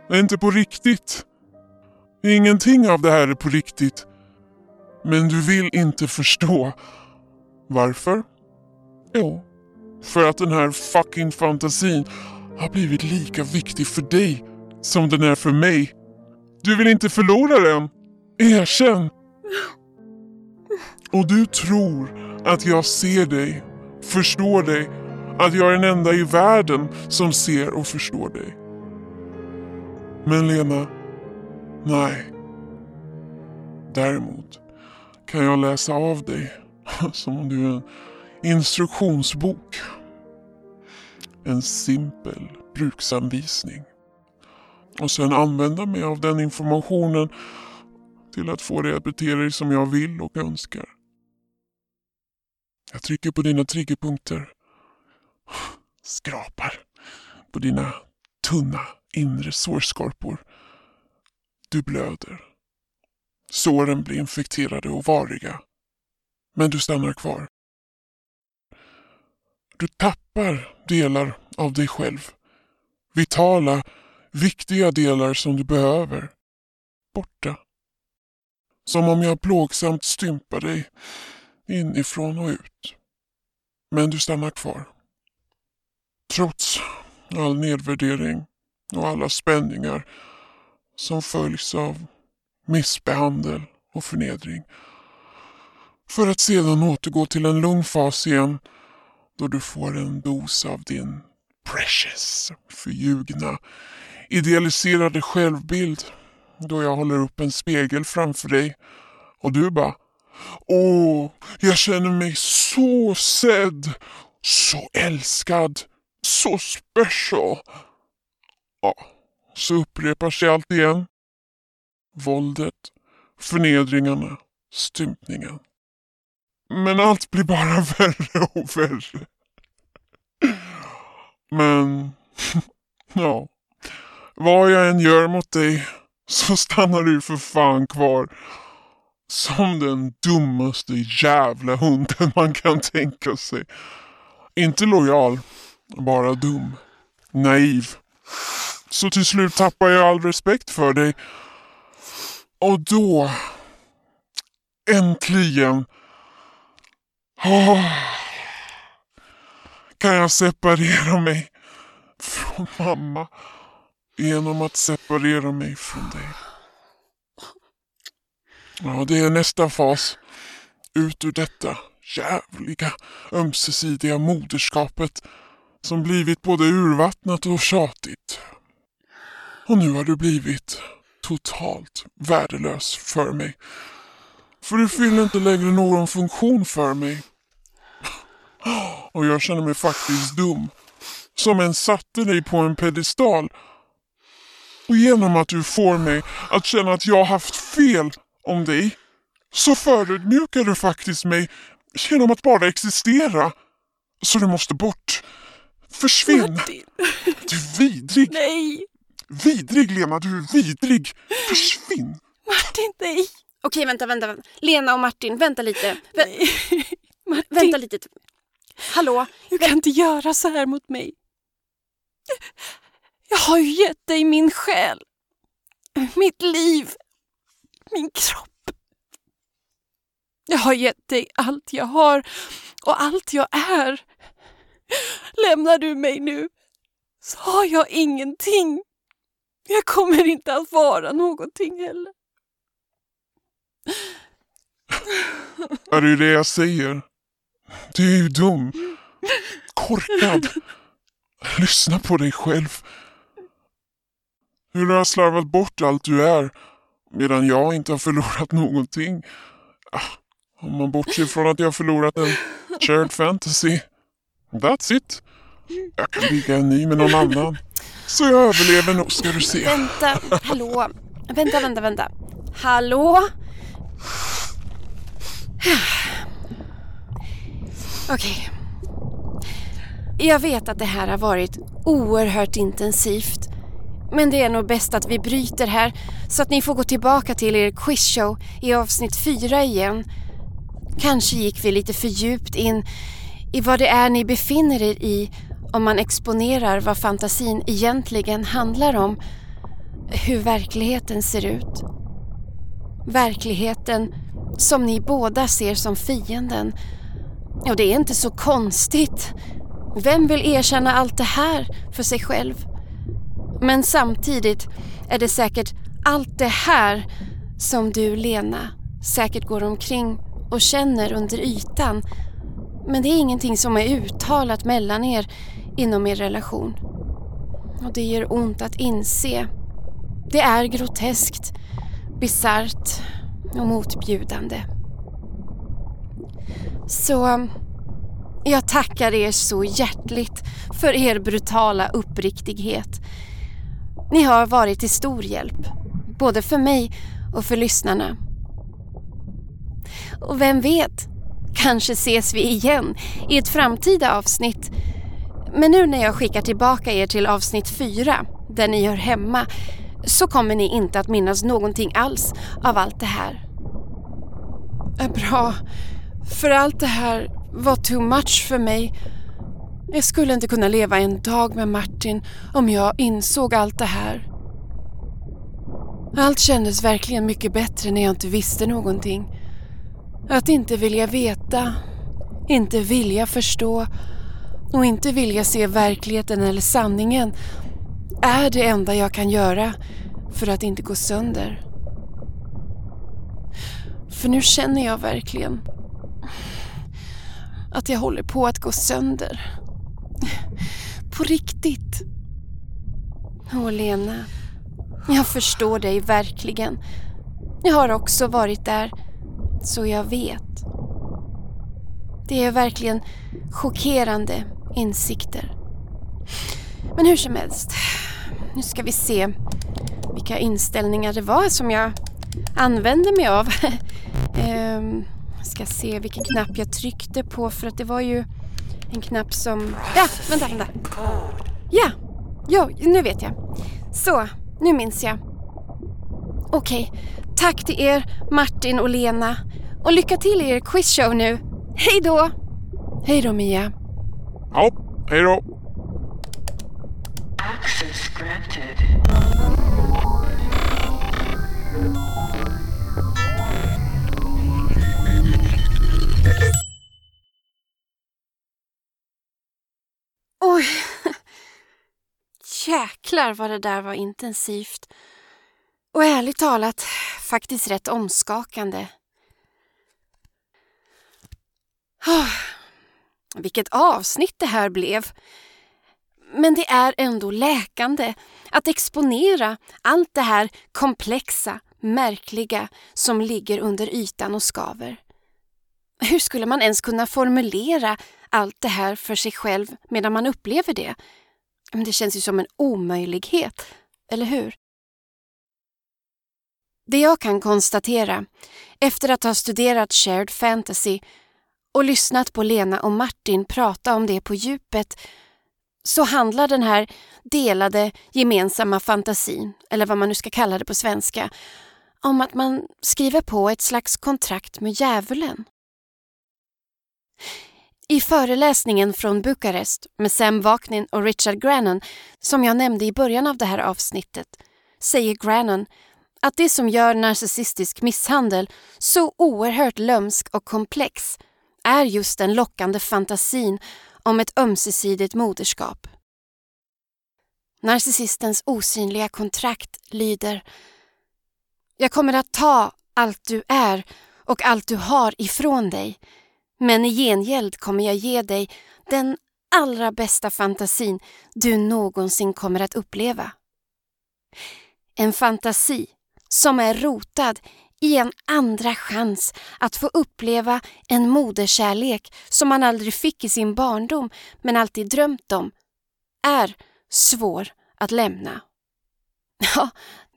Det är inte på riktigt. Ingenting av det här är på riktigt. Men du vill inte förstå. Varför? Jo, för att den här fucking fantasin har blivit lika viktig för dig som den är för mig. Du vill inte förlora den. Erkänn! Och du tror att jag ser dig, förstår dig, att jag är den enda i världen som ser och förstår dig. Men Lena, nej. Däremot kan jag läsa av dig som om du är en instruktionsbok. En simpel bruksanvisning. Och sen använda mig av den informationen till att få dig att bete dig som jag vill och önskar. Jag trycker på dina triggerpunkter. Skrapar på dina tunna inre sårskorpor. Du blöder. Såren blir infekterade och variga. Men du stannar kvar. Du tappar delar av dig själv. Vitala, viktiga delar som du behöver. Borta. Som om jag plågsamt stympar dig inifrån och ut. Men du stannar kvar. Trots all nedvärdering och alla spänningar som följs av missbehandel och förnedring. För att sedan återgå till en lugn fas igen då du får en dos av din precious, förljugna, idealiserade självbild då jag håller upp en spegel framför dig och du bara Åh, jag känner mig så sedd, så älskad, så special. Ja, så upprepar sig allt igen. Våldet, förnedringarna, stympningen. Men allt blir bara värre och värre. Men, ja. Vad jag än gör mot dig så stannar du för fan kvar. Som den dummaste jävla hunden man kan tänka sig. Inte lojal, bara dum. Naiv. Så till slut tappar jag all respekt för dig. Och då, äntligen, Oh, kan jag separera mig från mamma genom att separera mig från dig. Ja, det är nästa fas. Ut ur detta jävliga ömsesidiga moderskapet som blivit både urvattnat och tjatigt. Och nu har du blivit totalt värdelös för mig. För du fyller inte längre någon funktion för mig. Och jag känner mig faktiskt dum. Som en satte dig på en pedestal. Och genom att du får mig att känna att jag haft fel om dig så förödmjukar du faktiskt mig genom att bara existera. Så du måste bort. Försvinn! Martin. Du är vidrig! Nej! Vidrig Lena, du är vidrig! Försvinn! Martin, nej! Okej, vänta, vänta. vänta. Lena och Martin, vänta lite. Vä nej. Martin, vänta lite. Hallå? du kan inte göra så här mot mig. Jag har ju gett dig min själ, mitt liv, min kropp. Jag har gett dig allt jag har och allt jag är. Lämnar du mig nu så har jag ingenting. Jag kommer inte att vara någonting heller. Är det det jag säger? Du är ju dum. Korkad. Lyssna på dig själv. Hur du har slarvat bort allt du är medan jag inte har förlorat någonting. Ah, Om man bortser från att jag har förlorat en shared fantasy. That's it. Jag kan bygga en ny med någon annan. Så jag överlever nog ska du se. Vänta, hallå. Vänta, vänta, vänta. Hallå? Okej. Jag vet att det här har varit oerhört intensivt. Men det är nog bäst att vi bryter här så att ni får gå tillbaka till er quizshow i avsnitt fyra igen. Kanske gick vi lite för djupt in i vad det är ni befinner er i om man exponerar vad fantasin egentligen handlar om. hur verkligheten ser ut. Verkligheten som ni båda ser som fienden. Och det är inte så konstigt. Vem vill erkänna allt det här för sig själv? Men samtidigt är det säkert allt det här som du, Lena, säkert går omkring och känner under ytan. Men det är ingenting som är uttalat mellan er inom er relation. Och det gör ont att inse. Det är groteskt, bisarrt och motbjudande. Så um, jag tackar er så hjärtligt för er brutala uppriktighet. Ni har varit till stor hjälp, både för mig och för lyssnarna. Och vem vet, kanske ses vi igen i ett framtida avsnitt. Men nu när jag skickar tillbaka er till avsnitt 4, där ni hör hemma, så kommer ni inte att minnas någonting alls av allt det här. Eh, bra, för allt det här var too much för mig. Jag skulle inte kunna leva en dag med Martin om jag insåg allt det här. Allt kändes verkligen mycket bättre när jag inte visste någonting. Att inte vilja veta, inte vilja förstå och inte vilja se verkligheten eller sanningen är det enda jag kan göra för att inte gå sönder. För nu känner jag verkligen att jag håller på att gå sönder. På riktigt. Åh, Lena. Jag förstår dig verkligen. Jag har också varit där, så jag vet. Det är verkligen chockerande insikter. Men hur som helst, nu ska vi se vilka inställningar det var som jag använde mig av. ehm, ska se vilken knapp jag tryckte på för att det var ju en knapp som... Ja, vänta, vänta. Ja, ja, nu vet jag. Så, nu minns jag. Okej, tack till er Martin och Lena. Och lycka till i er quizshow nu. Hej då! Hej då Mia. Ja, hej då. Access granted. Oj! Jäklar vad det där var intensivt. Och ärligt talat faktiskt rätt omskakande. Oh, vilket avsnitt det här blev. Men det är ändå läkande att exponera allt det här komplexa, märkliga som ligger under ytan och skaver. Hur skulle man ens kunna formulera allt det här för sig själv medan man upplever det? Det känns ju som en omöjlighet, eller hur? Det jag kan konstatera, efter att ha studerat shared fantasy och lyssnat på Lena och Martin prata om det på djupet, så handlar den här delade gemensamma fantasin, eller vad man nu ska kalla det på svenska, om att man skriver på ett slags kontrakt med djävulen. I föreläsningen från Bukarest med Sam Vaknin och Richard Grannon som jag nämnde i början av det här avsnittet säger Grannon att det som gör narcissistisk misshandel så oerhört lömsk och komplex är just den lockande fantasin om ett ömsesidigt moderskap. Narcissistens osynliga kontrakt lyder Jag kommer att ta allt du är och allt du har ifrån dig men i gengäld kommer jag ge dig den allra bästa fantasin du någonsin kommer att uppleva. En fantasi som är rotad i en andra chans att få uppleva en moderkärlek som man aldrig fick i sin barndom men alltid drömt om, är svår att lämna. Ja,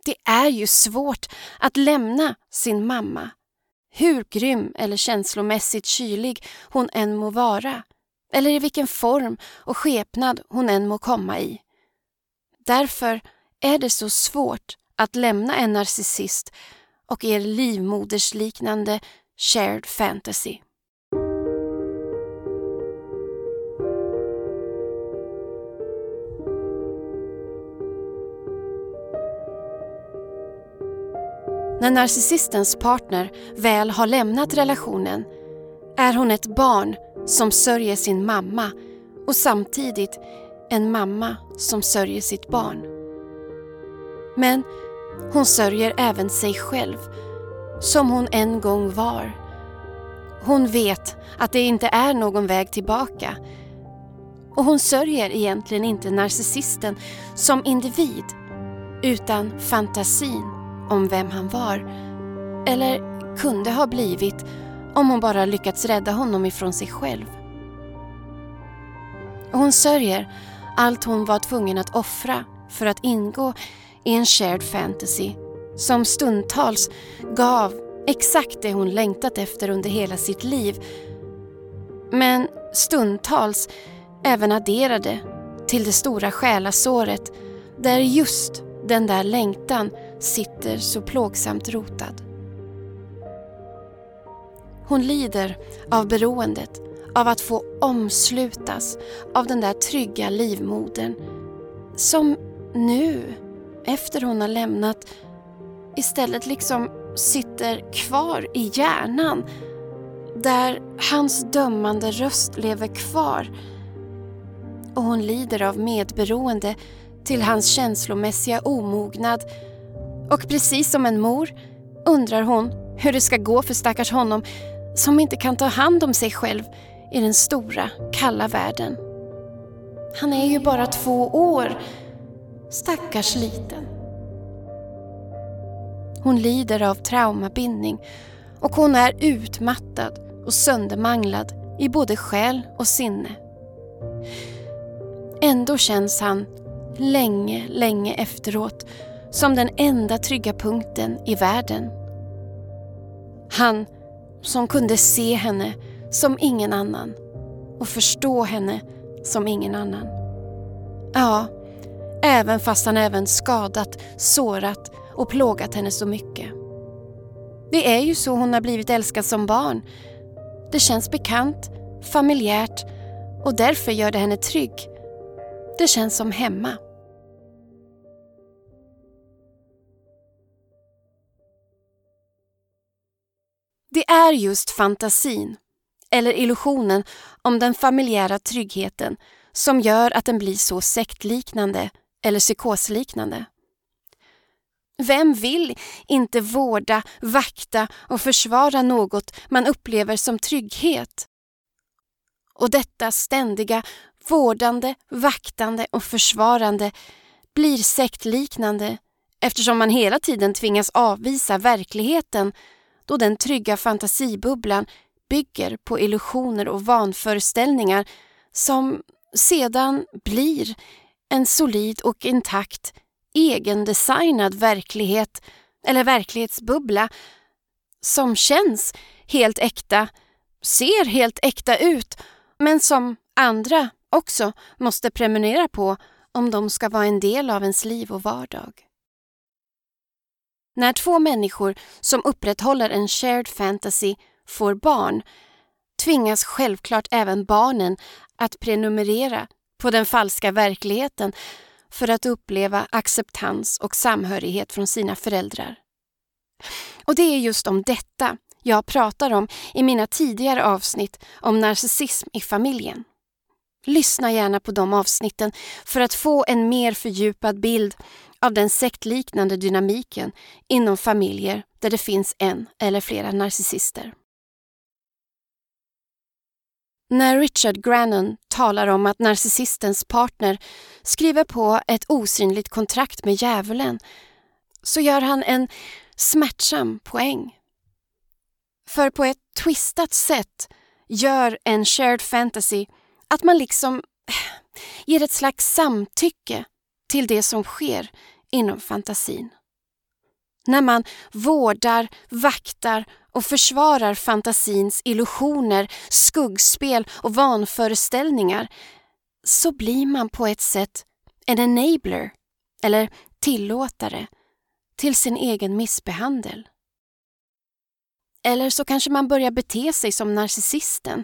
det är ju svårt att lämna sin mamma hur grym eller känslomässigt kylig hon än må vara, eller i vilken form och skepnad hon än må komma i. Därför är det så svårt att lämna en narcissist och er livmodersliknande shared fantasy. När narcissistens partner väl har lämnat relationen är hon ett barn som sörjer sin mamma och samtidigt en mamma som sörjer sitt barn. Men hon sörjer även sig själv, som hon en gång var. Hon vet att det inte är någon väg tillbaka. Och hon sörjer egentligen inte narcissisten som individ, utan fantasin om vem han var. Eller kunde ha blivit om hon bara lyckats rädda honom ifrån sig själv. Hon sörjer allt hon var tvungen att offra för att ingå i en shared fantasy som stundtals gav exakt det hon längtat efter under hela sitt liv. Men stundtals även adderade till det stora själasåret där just den där längtan sitter så plågsamt rotad. Hon lider av beroendet av att få omslutas av den där trygga livmodern som nu, efter hon har lämnat, istället liksom sitter kvar i hjärnan där hans dömande röst lever kvar och hon lider av medberoende till hans känslomässiga omognad och precis som en mor undrar hon hur det ska gå för stackars honom som inte kan ta hand om sig själv i den stora, kalla världen. Han är ju bara två år. Stackars liten. Hon lider av traumabindning och hon är utmattad och söndermanglad i både själ och sinne. Ändå känns han, länge, länge efteråt, som den enda trygga punkten i världen. Han som kunde se henne som ingen annan och förstå henne som ingen annan. Ja, även fast han även skadat, sårat och plågat henne så mycket. Det är ju så hon har blivit älskad som barn. Det känns bekant, familjärt och därför gör det henne trygg. Det känns som hemma. Det är just fantasin, eller illusionen om den familjära tryggheten som gör att den blir så sektliknande eller psykosliknande. Vem vill inte vårda, vakta och försvara något man upplever som trygghet? Och detta ständiga vårdande, vaktande och försvarande blir sektliknande eftersom man hela tiden tvingas avvisa verkligheten då den trygga fantasibubblan bygger på illusioner och vanföreställningar som sedan blir en solid och intakt egendesignad verklighet eller verklighetsbubbla som känns helt äkta, ser helt äkta ut men som andra också måste prenumerera på om de ska vara en del av ens liv och vardag. När två människor som upprätthåller en shared fantasy får barn tvingas självklart även barnen att prenumerera på den falska verkligheten för att uppleva acceptans och samhörighet från sina föräldrar. Och det är just om detta jag pratar om i mina tidigare avsnitt om narcissism i familjen. Lyssna gärna på de avsnitten för att få en mer fördjupad bild av den sektliknande dynamiken inom familjer där det finns en eller flera narcissister. När Richard Grannon talar om att narcissistens partner skriver på ett osynligt kontrakt med djävulen så gör han en smärtsam poäng. För på ett twistat sätt gör en shared fantasy att man liksom ger ett slags samtycke till det som sker inom fantasin. När man vårdar, vaktar och försvarar fantasins illusioner, skuggspel och vanföreställningar så blir man på ett sätt en enabler, eller tillåtare, till sin egen missbehandel. Eller så kanske man börjar bete sig som narcissisten.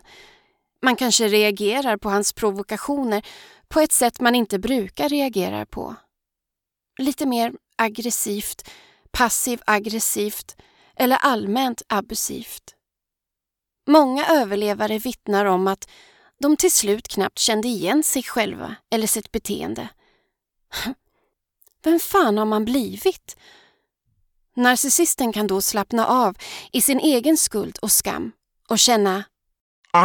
Man kanske reagerar på hans provokationer på ett sätt man inte brukar reagera på. Lite mer aggressivt, passiv aggressivt eller allmänt abusivt. Många överlevare vittnar om att de till slut knappt kände igen sig själva eller sitt beteende. Vem fan har man blivit? Narcissisten kan då slappna av i sin egen skuld och skam och känna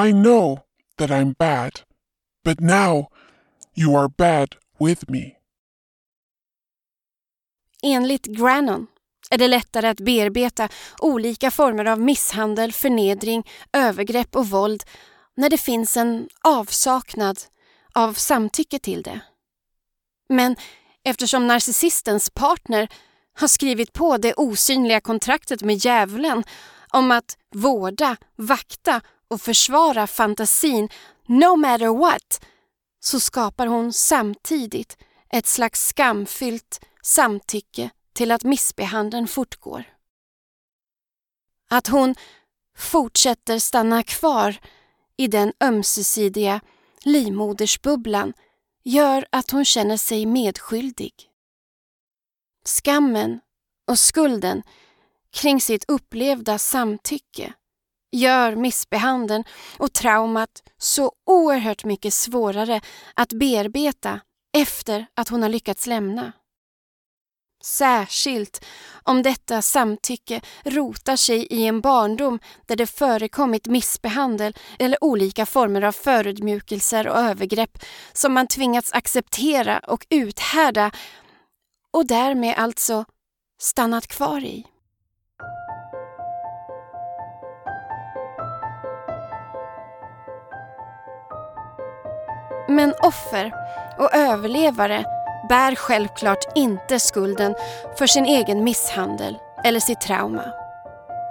I know that I'm bad, but now you are bad with me. Enligt Grannon är det lättare att bearbeta olika former av misshandel, förnedring, övergrepp och våld när det finns en avsaknad av samtycke till det. Men eftersom narcissistens partner har skrivit på det osynliga kontraktet med djävulen om att vårda, vakta och försvara fantasin no matter what så skapar hon samtidigt ett slags skamfyllt samtycke till att missbehandeln fortgår. Att hon fortsätter stanna kvar i den ömsesidiga livmodersbubblan gör att hon känner sig medskyldig. Skammen och skulden kring sitt upplevda samtycke gör missbehandeln och traumat så oerhört mycket svårare att bearbeta efter att hon har lyckats lämna. Särskilt om detta samtycke rotar sig i en barndom där det förekommit missbehandel eller olika former av förödmjukelser och övergrepp som man tvingats acceptera och uthärda och därmed alltså stannat kvar i. Men offer och överlevare bär självklart inte skulden för sin egen misshandel eller sitt trauma.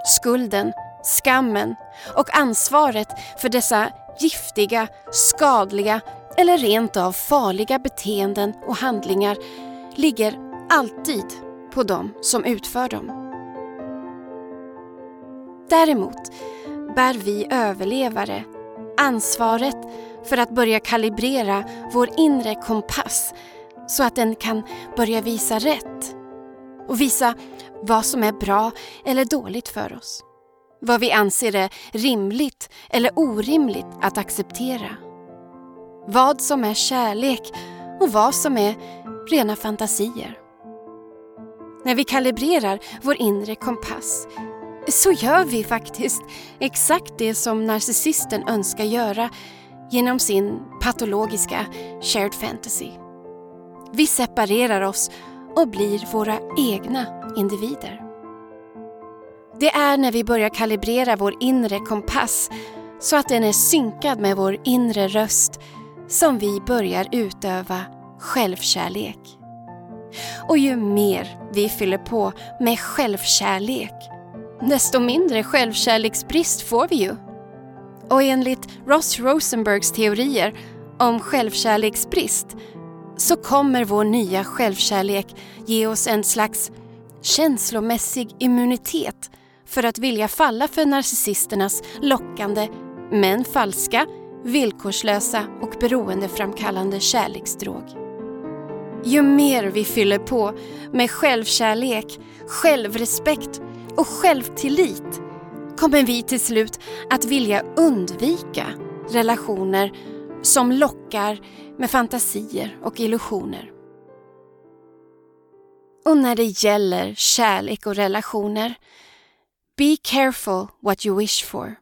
Skulden, skammen och ansvaret för dessa giftiga, skadliga eller rent av farliga beteenden och handlingar ligger alltid på dem som utför dem. Däremot bär vi överlevare ansvaret för att börja kalibrera vår inre kompass så att den kan börja visa rätt och visa vad som är bra eller dåligt för oss. Vad vi anser är rimligt eller orimligt att acceptera. Vad som är kärlek och vad som är rena fantasier. När vi kalibrerar vår inre kompass så gör vi faktiskt exakt det som narcissisten önskar göra genom sin patologiska shared fantasy. Vi separerar oss och blir våra egna individer. Det är när vi börjar kalibrera vår inre kompass så att den är synkad med vår inre röst som vi börjar utöva självkärlek. Och ju mer vi fyller på med självkärlek, desto mindre självkärleksbrist får vi ju. Och enligt Ross Rosenbergs teorier om självkärleksbrist så kommer vår nya självkärlek ge oss en slags känslomässig immunitet för att vilja falla för narcissisternas lockande men falska, villkorslösa och beroendeframkallande kärleksdrog. Ju mer vi fyller på med självkärlek, självrespekt och självtillit kommer vi till slut att vilja undvika relationer som lockar med fantasier och illusioner. Och när det gäller kärlek och relationer, be careful what you wish for.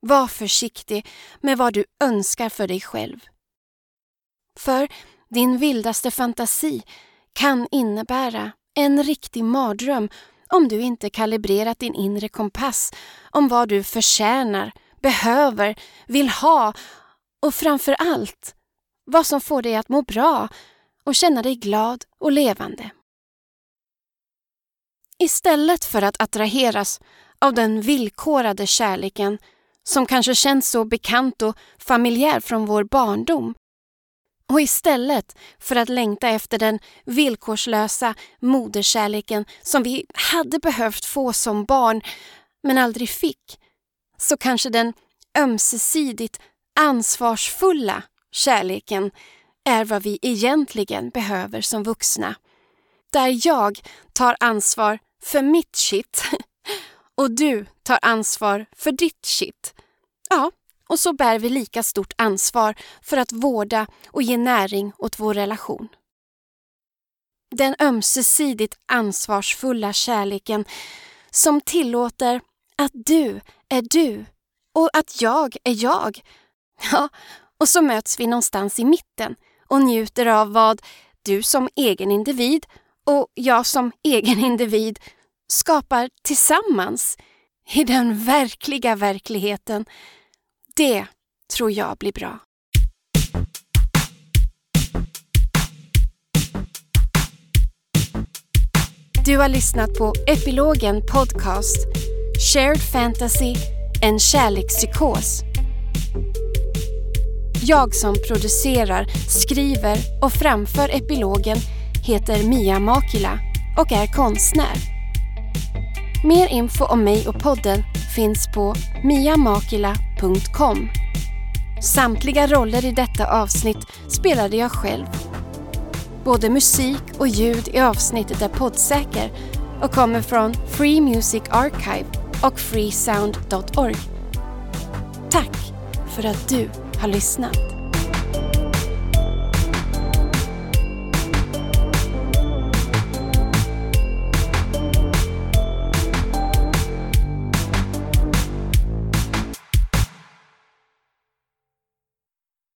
Var försiktig med vad du önskar för dig själv. För din vildaste fantasi kan innebära en riktig mardröm om du inte kalibrerat din inre kompass om vad du förtjänar, behöver, vill ha och framför allt vad som får dig att må bra och känna dig glad och levande. Istället för att attraheras av den villkorade kärleken som kanske känns så bekant och familjär från vår barndom och istället för att längta efter den villkorslösa moderkärleken som vi hade behövt få som barn men aldrig fick, så kanske den ömsesidigt ansvarsfulla kärleken är vad vi egentligen behöver som vuxna. Där jag tar ansvar för mitt shit och du tar ansvar för ditt shit. Ja, och så bär vi lika stort ansvar för att vårda och ge näring åt vår relation. Den ömsesidigt ansvarsfulla kärleken som tillåter att du är du och att jag är jag. Ja, och så möts vi någonstans i mitten och njuter av vad du som egen individ och jag som egen individ skapar tillsammans i den verkliga verkligheten. Det tror jag blir bra. Du har lyssnat på Epilogen Podcast Shared Fantasy, en kärlekspsykos. Jag som producerar, skriver och framför epilogen heter Mia Makila och är konstnär. Mer info om mig och podden finns på miamakila.com. Samtliga roller i detta avsnitt spelade jag själv. Både musik och ljud i avsnittet är poddsäker och kommer från Free Music Archive och freesound.org. Tack för att du har lyssnat.